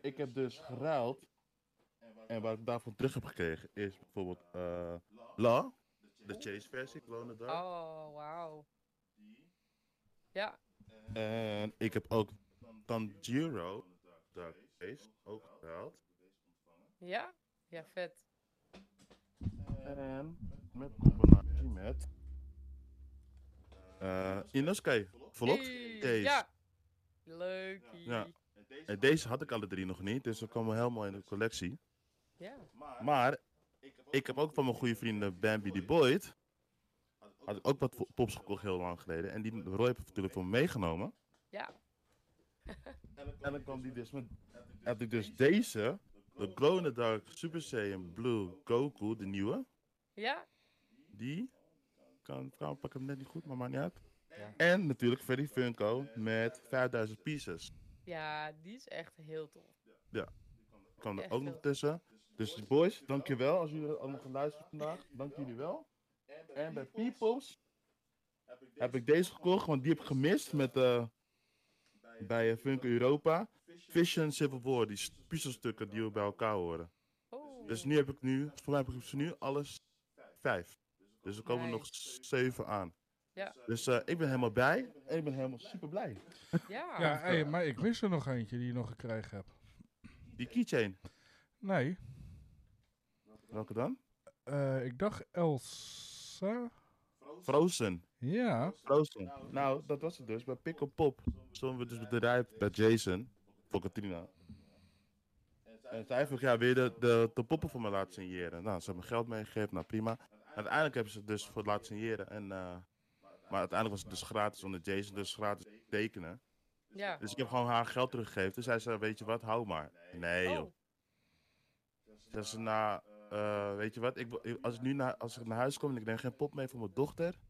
Ik heb dus geruild. En wat ik daarvoor terug heb gekregen is bijvoorbeeld eh La, de chase versie, Clone Dark. Oh, wauw. Ja, En ik heb ook Tanjiro Dark Ook ja? Ja, vet. En met combinatie met eh Inosuke, volop. Deze. Ja. Leuk. Ja. En deze had ik alle drie nog niet, dus ze komen helemaal in de collectie. Ja. Maar ik heb ook van mijn goede vrienden Bambi die Boyd, had ik ook wat pops gekocht heel lang geleden. En die Roy heb ik natuurlijk voor me meegenomen. Ja. En dan kwam die dus met, heb ik dus deze, de the Dark Super Saiyan Blue Goku, de nieuwe. Ja? Die. Kan, kan pak hem net niet goed, maar maakt niet uit. Ja. En natuurlijk Freddy Funko met 5000 pieces. Ja, die is echt heel tof. Kwam er Echt ook nog tussen. Dus boys, dankjewel als jullie allemaal geluisterd vandaag. Dank jullie wel. En bij Peoples heb ik deze gekocht, want die heb ik gemist met, eh bij eh, Funko Europa. Vision Civil War, die puzzelstukken die we bij elkaar horen. Oh. Dus nu heb ik nu, voor mij heb ik ze nu alles vijf. Dus er komen nog zeven aan. Ja. Dus eh, ik ben helemaal bij en ik ben helemaal super blij. Ja. Ja, hey, maar ik mis er nog eentje die je nog gekregen hebt. Die keychain, Nee, welke dan? eh, ik dacht Elsa. Frozen. Ja. Frozen. Nou, dat was het dus. Bij Pick Pop stonden we dus met de rij bij Jason, voor Katrina. En zij vroeg, ja, wil je de, de, de poppen voor me laten signeren? Nou, ze hebben me geld meegegeven, nou prima. Uiteindelijk hebben ze het dus voor het laten signeren. En, eh, maar uiteindelijk was het dus gratis, onder Jason dus gratis tekenen. Ja. Dus ik heb gewoon haar geld teruggegeven. Toen zei ze, weet je wat, hou maar. Nee joh. Oh. Zei ze, nou, eh, weet je wat, ik, als, ik nu naar, als ik naar huis kom en ik neem geen pop mee voor mijn dochter,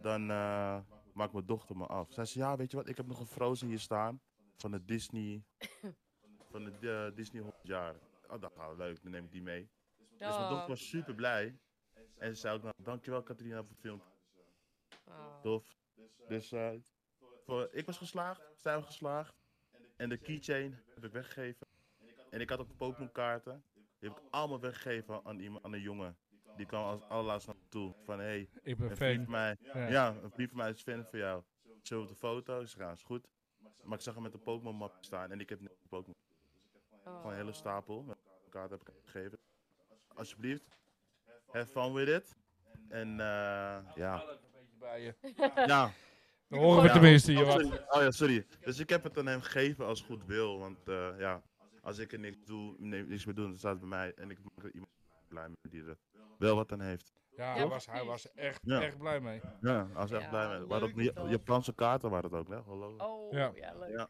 dan eh, maakt mijn dochter me af. Zei ze, ja, weet je wat, ik heb nog een Frozen hier staan van de Disney, van de eh, Disney 100 jaar. Oh, dat gaat leuk, dan neem ik die mee. Dus mijn Oh. dochter was super blij. En ze zei ook, nou, dankjewel Katrina voor het filmpje, Oh. tof. Dus eh, voor, ik was geslaagd, zij was geslaagd. En de keychain heb ik weggegeven. En ik had ook Pokémon kaarten. Die heb ik allemaal weggegeven aan, iemand, aan een jongen. Die kwam als allerlaatst naar me toe. Van hé, hey, Ik ben een vriend van fan. mij. Ja. Ja. een vriend van mij is fan van jou. Zullen we de foto? Ik zeg, ja, is goed. Maar ik zag hem met een Pokémon map staan. En ik heb net een Pokémon. Gewoon een hele Oh. stapel. Met kaarten heb ik gegeven. Alsjeblieft. Have fun with it. En eh ja. bij je. Ja. Dan horen we tenminste hier Oh, wat. sorry. Oh ja, sorry. Dus ik heb het aan hem gegeven als goed wil. Want eh, ja, als ik er niks doe, niks meer doe, dan staat het bij mij. En ik maak er iemand blij mee die er wel wat aan heeft. Ja, hij Ja, was, hij was echt, Ja. echt blij mee. Ja, hij was echt blij mee. Maar ook. Japanse kaarten waren het ook, hè? Ik. Oh, Ja. ja, leuk. Ja.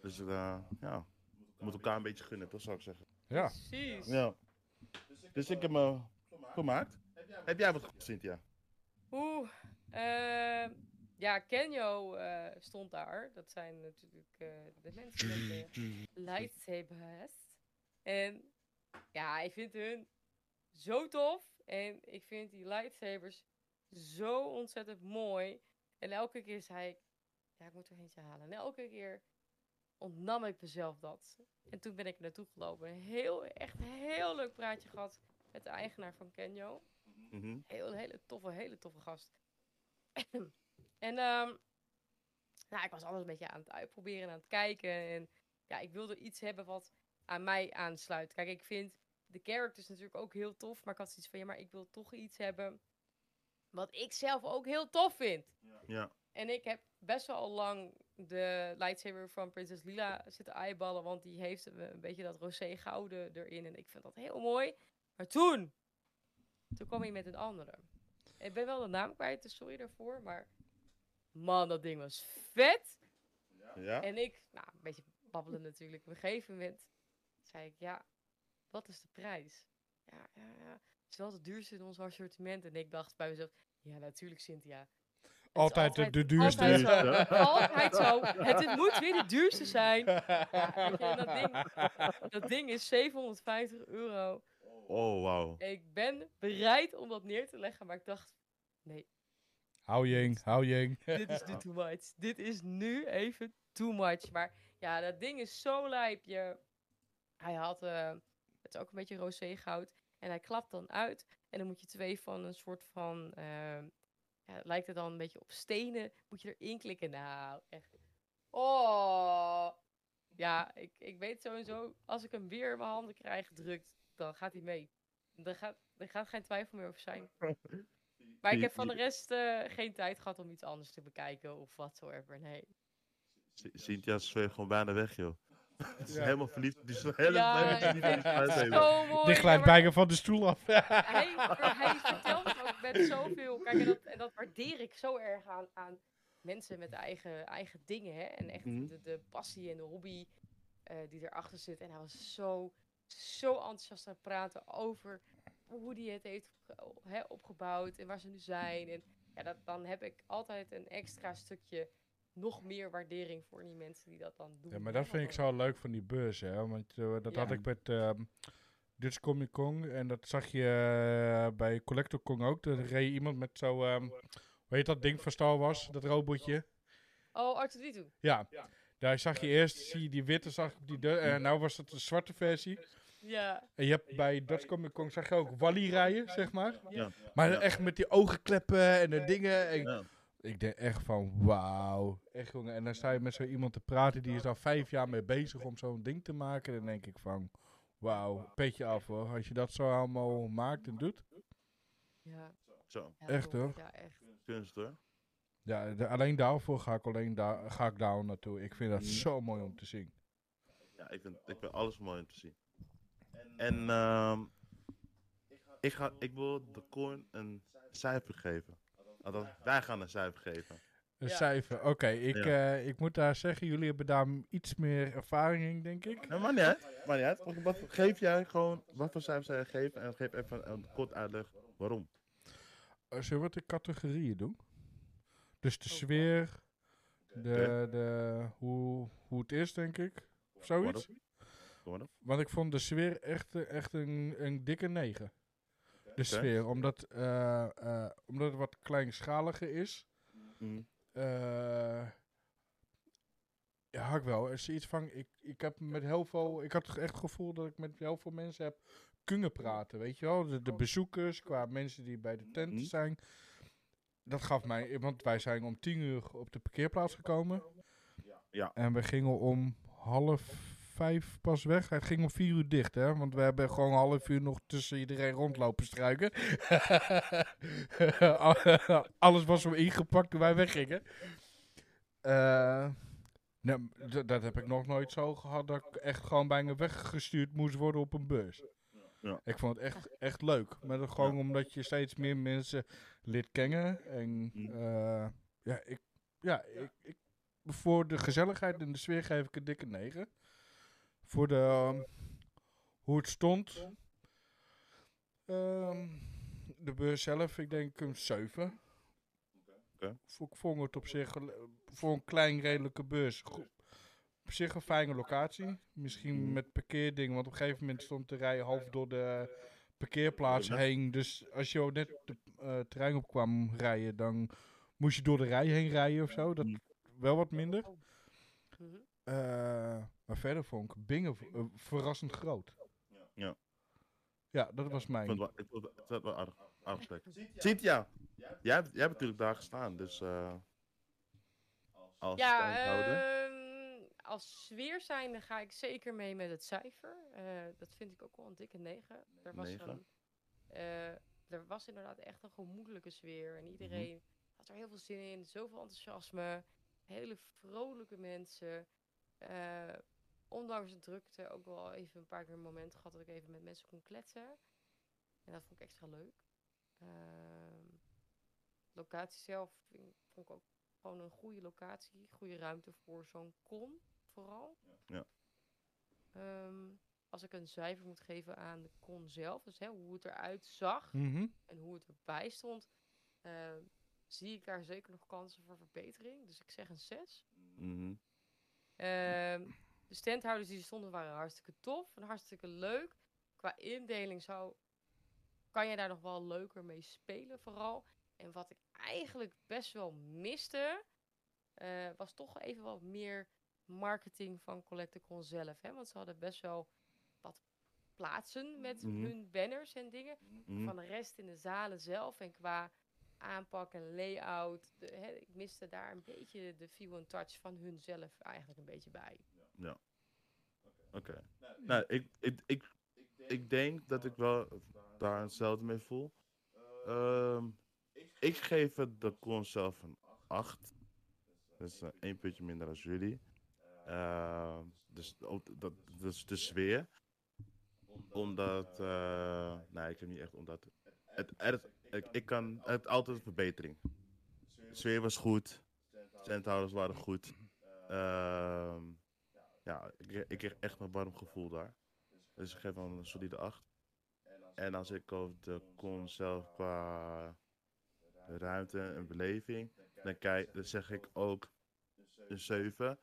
Dus eh, ja, we moeten elkaar een beetje gunnen, dat zou ik zeggen. Ja. Precies. Ja. Dus ik heb me gemaakt. Heb jij wat goed, Cynthia? Oeh. ehm, ja, Kenyo eh, stond daar. Dat zijn natuurlijk eh, de mensen met de lightsabers. En ja, ik vind hun zo tof. En ik vind die lightsabers zo ontzettend mooi. En elke keer zei ik, ja, ik moet er eentje halen. En elke keer ontnam ik mezelf dat. En toen ben ik naartoe gelopen. Een heel, echt heel leuk praatje gehad met de eigenaar van Kenyo. Mhm. Heel, hele toffe, hele toffe gast. en ehm, nou, ik was alles een beetje aan het uitproberen en aan het kijken. En ja, ik wilde iets hebben wat aan mij aansluit. Kijk, ik vind de characters natuurlijk ook heel tof. Maar ik had zoiets van, ja, maar ik wil toch iets hebben wat ik zelf ook heel tof vind. Ja. En ik heb best wel al lang de lightsaber van Prinses Lila zitten eyeballen. Want die heeft een, beetje dat rosé gouden erin. En ik vind dat heel mooi. Maar toen, toen kwam hij met een andere. Ik ben wel de naam kwijt, dus sorry daarvoor. Maar man, dat ding was vet. Ja? En ik, nou, een beetje babbelen natuurlijk. Op een gegeven moment zei ik, ja, wat is de prijs? Ja, ja, ja. Het is wel het duurste in ons assortiment. En ik dacht bij mezelf, ja, natuurlijk Cynthia. Altijd de, de duurste. Altijd zo. Duurste. Altijd zo. Het, het moet weer de duurste zijn. Ja, je, dat, ding, dat ding is 750 euro. Oh, wauw. Ik ben bereid om dat neer te leggen, maar ik dacht, nee, Hou jing, hou jing. dit is nu too much. Dit is nu even too much. Maar ja, dat ding is zo lijp. Je, hij had, eh, het is ook een beetje rosé goud. En hij klapt dan uit. En dan moet je twee van een soort van, eh, ja, lijkt het dan een beetje op stenen. Moet je erin klikken. Nou, echt. Oh. Ja, ik, ik weet sowieso, als ik hem weer in mijn handen krijg gedrukt, dan gaat hij mee. Er gaat, er gaat geen twijfel meer over zijn. Maar ik heb van de rest eh, geen tijd gehad om iets anders te bekijken of whatsoever. Nee. Cynthia zweeft gewoon bijna weg, joh. Ze is Ja. helemaal verliefd. Die is helemaal Ja, die het ja, bijna van de stoel af. hij, hij vertelt het ook met zoveel. Kijk, en dat, en dat waardeer ik zo erg aan, aan mensen met eigen, eigen dingen. Hè? En echt Mhm. de, de passie en de hobby eh, die erachter zit. En hij was zo, zo enthousiast aan het praten over hoe hij het heeft hè, opgebouwd en waar ze nu zijn. En ja, dat, dan heb ik altijd een extra stukje nog meer waardering voor die mensen die dat dan doen. Ja, maar dat vind ik zo leuk van die beurs, hè. Want eh, dat had ik met ehm Dutch Comic Con. En dat zag je eh, bij Collector Con ook. Er reed iemand met zo, ehm hoe heet dat ding van Star Wars? Dat robotje. Oh, R2D2. Ja. Daar zag je eerst, zie je die witte, zag ik die deur. En nou was het een zwarte versie. Ja. En je hebt bij Dutch Comic Con, zag je ook Wally rijden, zeg maar. Ja. Maar echt met die ogenkleppen en de dingen. En Ja. Ik denk echt van, wauw. Echt jongen. En dan sta je met zo iemand te praten, die is al vijf jaar mee bezig om zo'n ding te maken. Dan denk ik van, wauw, petje af hoor. Als je dat zo allemaal maakt en doet. Ja. Zo, ja, Echt, hoor. Ja, echt. kunst hoor. Ja, de- alleen daarvoor ga ik, alleen daar, ga ik daar naartoe. Ik vind dat zo mooi om te zien. Ja, ik vind, ik vind alles mooi om te zien. En ehm, ik, ga, ik wil de coin een cijfer geven. Althans, wij gaan een cijfer geven. Een Ja. cijfer. Oké, ik, Ja. eh, ik moet daar zeggen, jullie hebben daar iets meer ervaring in, denk ik. Nee, maar niet uit. Maar niet uit. Wat, wat geef jij gewoon, wat voor cijfer zou je geven? En geef even een kort uitleg waarom. Uh, zullen we het in categorieën doen? Dus de Oh, sfeer, de, de, hoe, hoe het is, denk ik. Of zoiets. Want ik vond de sfeer echt, eh, echt een, een dikke 9. De sfeer, omdat, eh, eh, omdat het wat kleinschaliger is. Mm. eh ja, ik wel. Er is iets van, ik, ik heb met heel veel, ik had echt het gevoel dat ik met heel veel mensen heb kunnen praten, weet je wel. De, de bezoekers, qua mensen die bij de tent Mhm. zijn. Dat gaf mij, want wij zijn om tien uur op de parkeerplaats gekomen. Ja. En we gingen om half vijf pas weg. Het ging om vier uur dicht, hè. Want we hebben gewoon een half uur nog tussen iedereen rondlopen struiken. Alles was zo ingepakt toen wij weggingen. Eh, nou, dat heb ik nog nooit zo gehad dat ik echt gewoon bijna weggestuurd moest worden op een bus. Ja. Ik vond het echt, echt leuk. Maar dat gewoon omdat je steeds meer mensen lid kennen. En Mm. eh, ja, ik, ja ik, ik, voor de gezelligheid en de sfeer geef ik een dikke 9. Voor de, ehm, hoe het stond. Ehm, de beurs zelf, ik denk een 7. Oké. Voor- Ik vond het op zich, voor een klein redelijke beurs, go- op zich een fijne locatie. Misschien Mhm. met parkeerdingen, want op een gegeven moment stond de rij half door de parkeerplaats Ja. heen. Dus als je net de eh, terrein op kwam rijden, dan moest je door de rij heen rijden of zo. Dat Mhm. wel wat minder. Mhm. Maar verder vond ik Bingen eh, verrassend groot. Ja. Ja, dat was mijn. het wel, ik vond het wel- wel aardig, aardig plek. Cynthia, jij hebt, jij hebt natuurlijk daar gestaan, dus eh als Ja, ehm, als sfeer zijnde ga ik zeker mee met het cijfer. Eh, dat vind ik ook wel een dikke 9. Er was, Negen. Een, eh, er was inderdaad echt een gemoedelijke sfeer. En iedereen had er heel veel zin in. Zoveel enthousiasme. Hele vrolijke mensen. Eh, ondanks de drukte ook wel even een paar keer een moment gehad dat ik even met mensen kon kletsen. En dat vond ik extra leuk. Ehm, locatie zelf vind, vond ik ook gewoon een goede locatie. Goede ruimte voor zo'n con, vooral. Ja. Ehm, als ik een cijfer moet geven aan de con zelf, dus hè, hoe het eruit zag Mhm. en hoe het erbij stond, ehm, zie ik daar zeker nog kansen voor verbetering. Dus ik zeg een 6. Mhm. Ehm, de standhouders die er stonden waren hartstikke tof en hartstikke leuk. Qua indeling zou, kan je daar nog wel leuker mee spelen vooral. En wat ik eigenlijk best wel miste, eh, was toch even wat meer marketing van Collecticon zelf. Hè? Want ze hadden best wel wat plaatsen met Mhm. hun banners en dingen. Mhm. Van de rest in de zalen zelf en qua aanpak en layout. De, hè, ik miste daar een beetje de feel en touch van hun zelf eigenlijk een beetje bij. Oké. Nou, ik, ik, ik, ik denk dat ik wel daar hetzelfde mee voel. Ehm, ik geef het de con zelf een 8. Dus eh, één puntje minder als jullie. Ehm, dus dat, dat is de sfeer. Omdat, eh nee, ik heb niet echt omdat. Het, het, ik, ik kan het altijd een verbetering. De sfeer was goed. Centhouders waren goed. Ehm, ja, ik, ik kreeg echt een warm gevoel daar. Dus ik geef hem een solide 8. En als ik over de con zelf qua ruimte en beleving, dan, kijk, dan zeg ik ook een 7.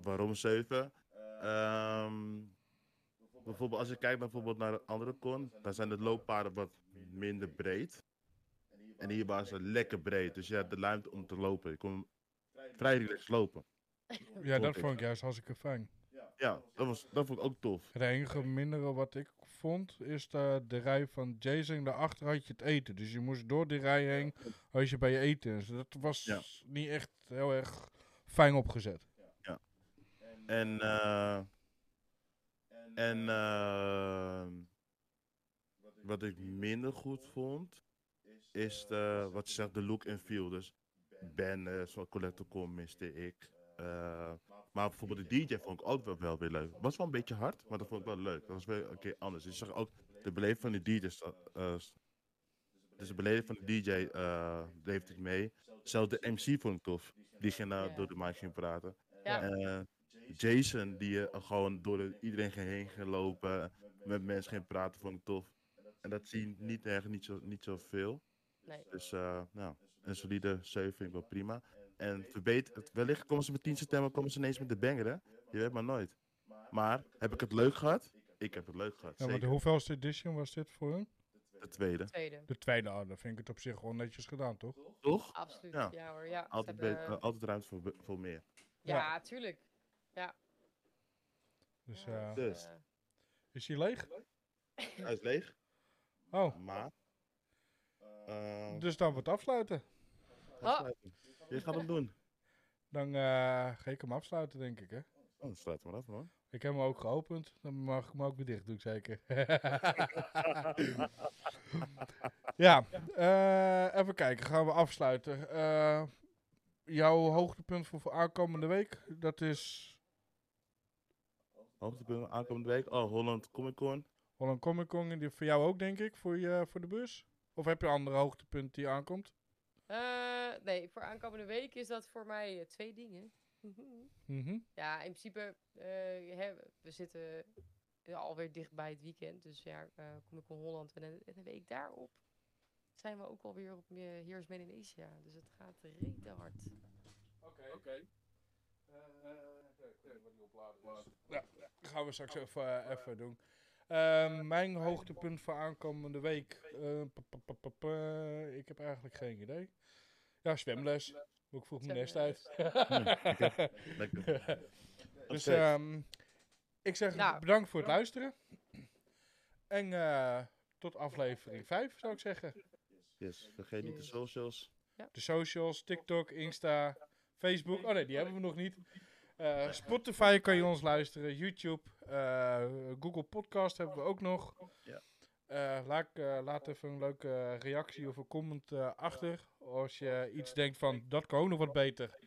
Waarom 7? Ehm, bijvoorbeeld als je kijkt bijvoorbeeld naar een andere con, dan zijn de looppaden wat minder breed. En hier waren ze lekker breed, dus je hebt de ruimte om te lopen. Je kon vrij relaxed lopen. Ja, dat Vond ik. juist hartstikke fijn. Ja, dat, was, dat vond ik ook tof. Het enige mindere wat ik vond, is de, de rij van Jason. Daarachter had je het eten. Dus je moest door die rij heen als je bij je eten. Dus dat was Ja. niet echt heel erg fijn opgezet. En, eh, en ehm, wat ik minder goed vond, is de, wat je zegt, de look en feel. Dus banners, wat Collector.com miste ik. Eh, maar bijvoorbeeld de DJ vond ik ook wel, wel weer leuk. Was wel een beetje hard, maar dat vond ik wel leuk. Dat was weer een keer anders. Dus je zag ook de beleving van de DJ's. eh, dus de beleving van de DJ eh leefde ik mee. Zelfs de MC vond ik tof. Die ging Ja. door de mic ging praten. Ja, Jason, die gewoon door de- iedereen heen ging lopen, met mensen ging praten, vond ik tof. En dat zie je niet echt niet zo, niet zo veel. nee. Dus nou, een solide 7 vind ik wel prima. En verbeter, wellicht komen ze met 10 september komen ze ineens met de banger, hè? Je weet maar nooit. Maar heb ik het leuk gehad? Ik heb het leuk gehad. Ja, maar de hoeveelste edition was dit voor hun? De tweede. Tweede. De tweede, oh, dan vind ik het op zich wel netjes gedaan, toch? Toch? Absoluut. Ja. Ja, hoor. Ja, Altijd, hebben- eh, altijd ruimte voor, voor meer. ja, tuurlijk. Dus Ja, Dus. eh, is hij leeg? Hij is leeg, Oh, maar. dus dan wordt afsluiten. afsluiten. Je gaat hem doen. Dan eh, ga ik hem afsluiten, denk ik, hè? Oh, dan sluit maar af, man. Ik heb hem ook geopend. Dan mag ik hem ook weer dicht doen, zeker. ja, eh, even kijken. Gaan we afsluiten. Eh, jouw hoogtepunt voor, voor aankomende week, dat is Hoogtepunt aankomende week. Oh, Holland Comic Con. Holland Comic Con, die voor jou ook, denk ik, voor, je, voor de bus? Of heb je een andere hoogtepunt die aankomt? Eh, nee, voor aankomende week is dat voor mij eh, twee dingen. Mhm. ja, in principe, eh, hè, we zitten alweer dicht bij het weekend. Dus ja, eh, kom ik van Holland en de, en de week daarop zijn we ook alweer op uh, Heroes Man in Asia. Dus het gaat rete hard. Oké, oké. Ja, dat gaan we straks even, eh, even doen. Ehm, mijn hoogtepunt voor aankomende week. eh, ik heb eigenlijk geen idee. Ja, zwemles. Ik vroeg mijn nest uit. Lekker. dus ehm, ik zeg Nou. bedankt voor het luisteren. En eh, tot aflevering 5 zou ik zeggen. Yes, vergeet niet de socials. De socials, TikTok, Insta, Facebook. Oh nee, die hebben we nog niet. Eh, Spotify kan je ons luisteren. YouTube, Google Podcast hebben we ook nog. Ja. Eh, laat, eh, laat even een leuke reactie of een comment eh, achter. Als je iets denkt van, dat kan ook nog wat beter.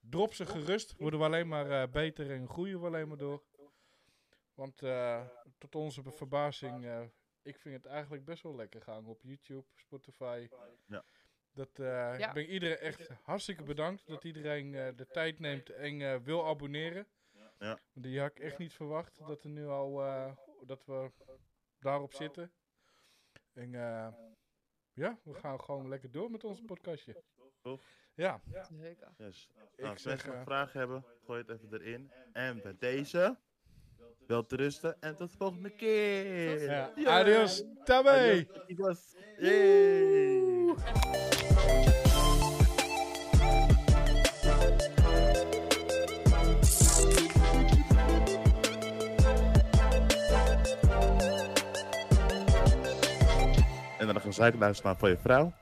Drop ze gerust. Worden we alleen maar eh, beter en groeien we alleen maar door. Want eh, tot onze verbazing, eh, ik vind het eigenlijk best wel lekker gaan op YouTube, Spotify. Ja. Dat eh, Ja. ik ben iedereen echt hartstikke bedankt dat iedereen eh, de tijd neemt en eh, wil abonneren. Ja. Die had ik echt niet verwacht dat er nu al eh, dat we daarop zitten. En eh, ja, we gaan gewoon lekker door met ons podcastje. Toch? Ja, Zeker. Yes. Ik Nou, als zeg, mensen nog eh, vragen hebben, gooi het even erin. En bij deze, wel te rusten en tot de volgende keer. ja. Ja. adios, tabé! Adios, amigos. Yay. En dan nog een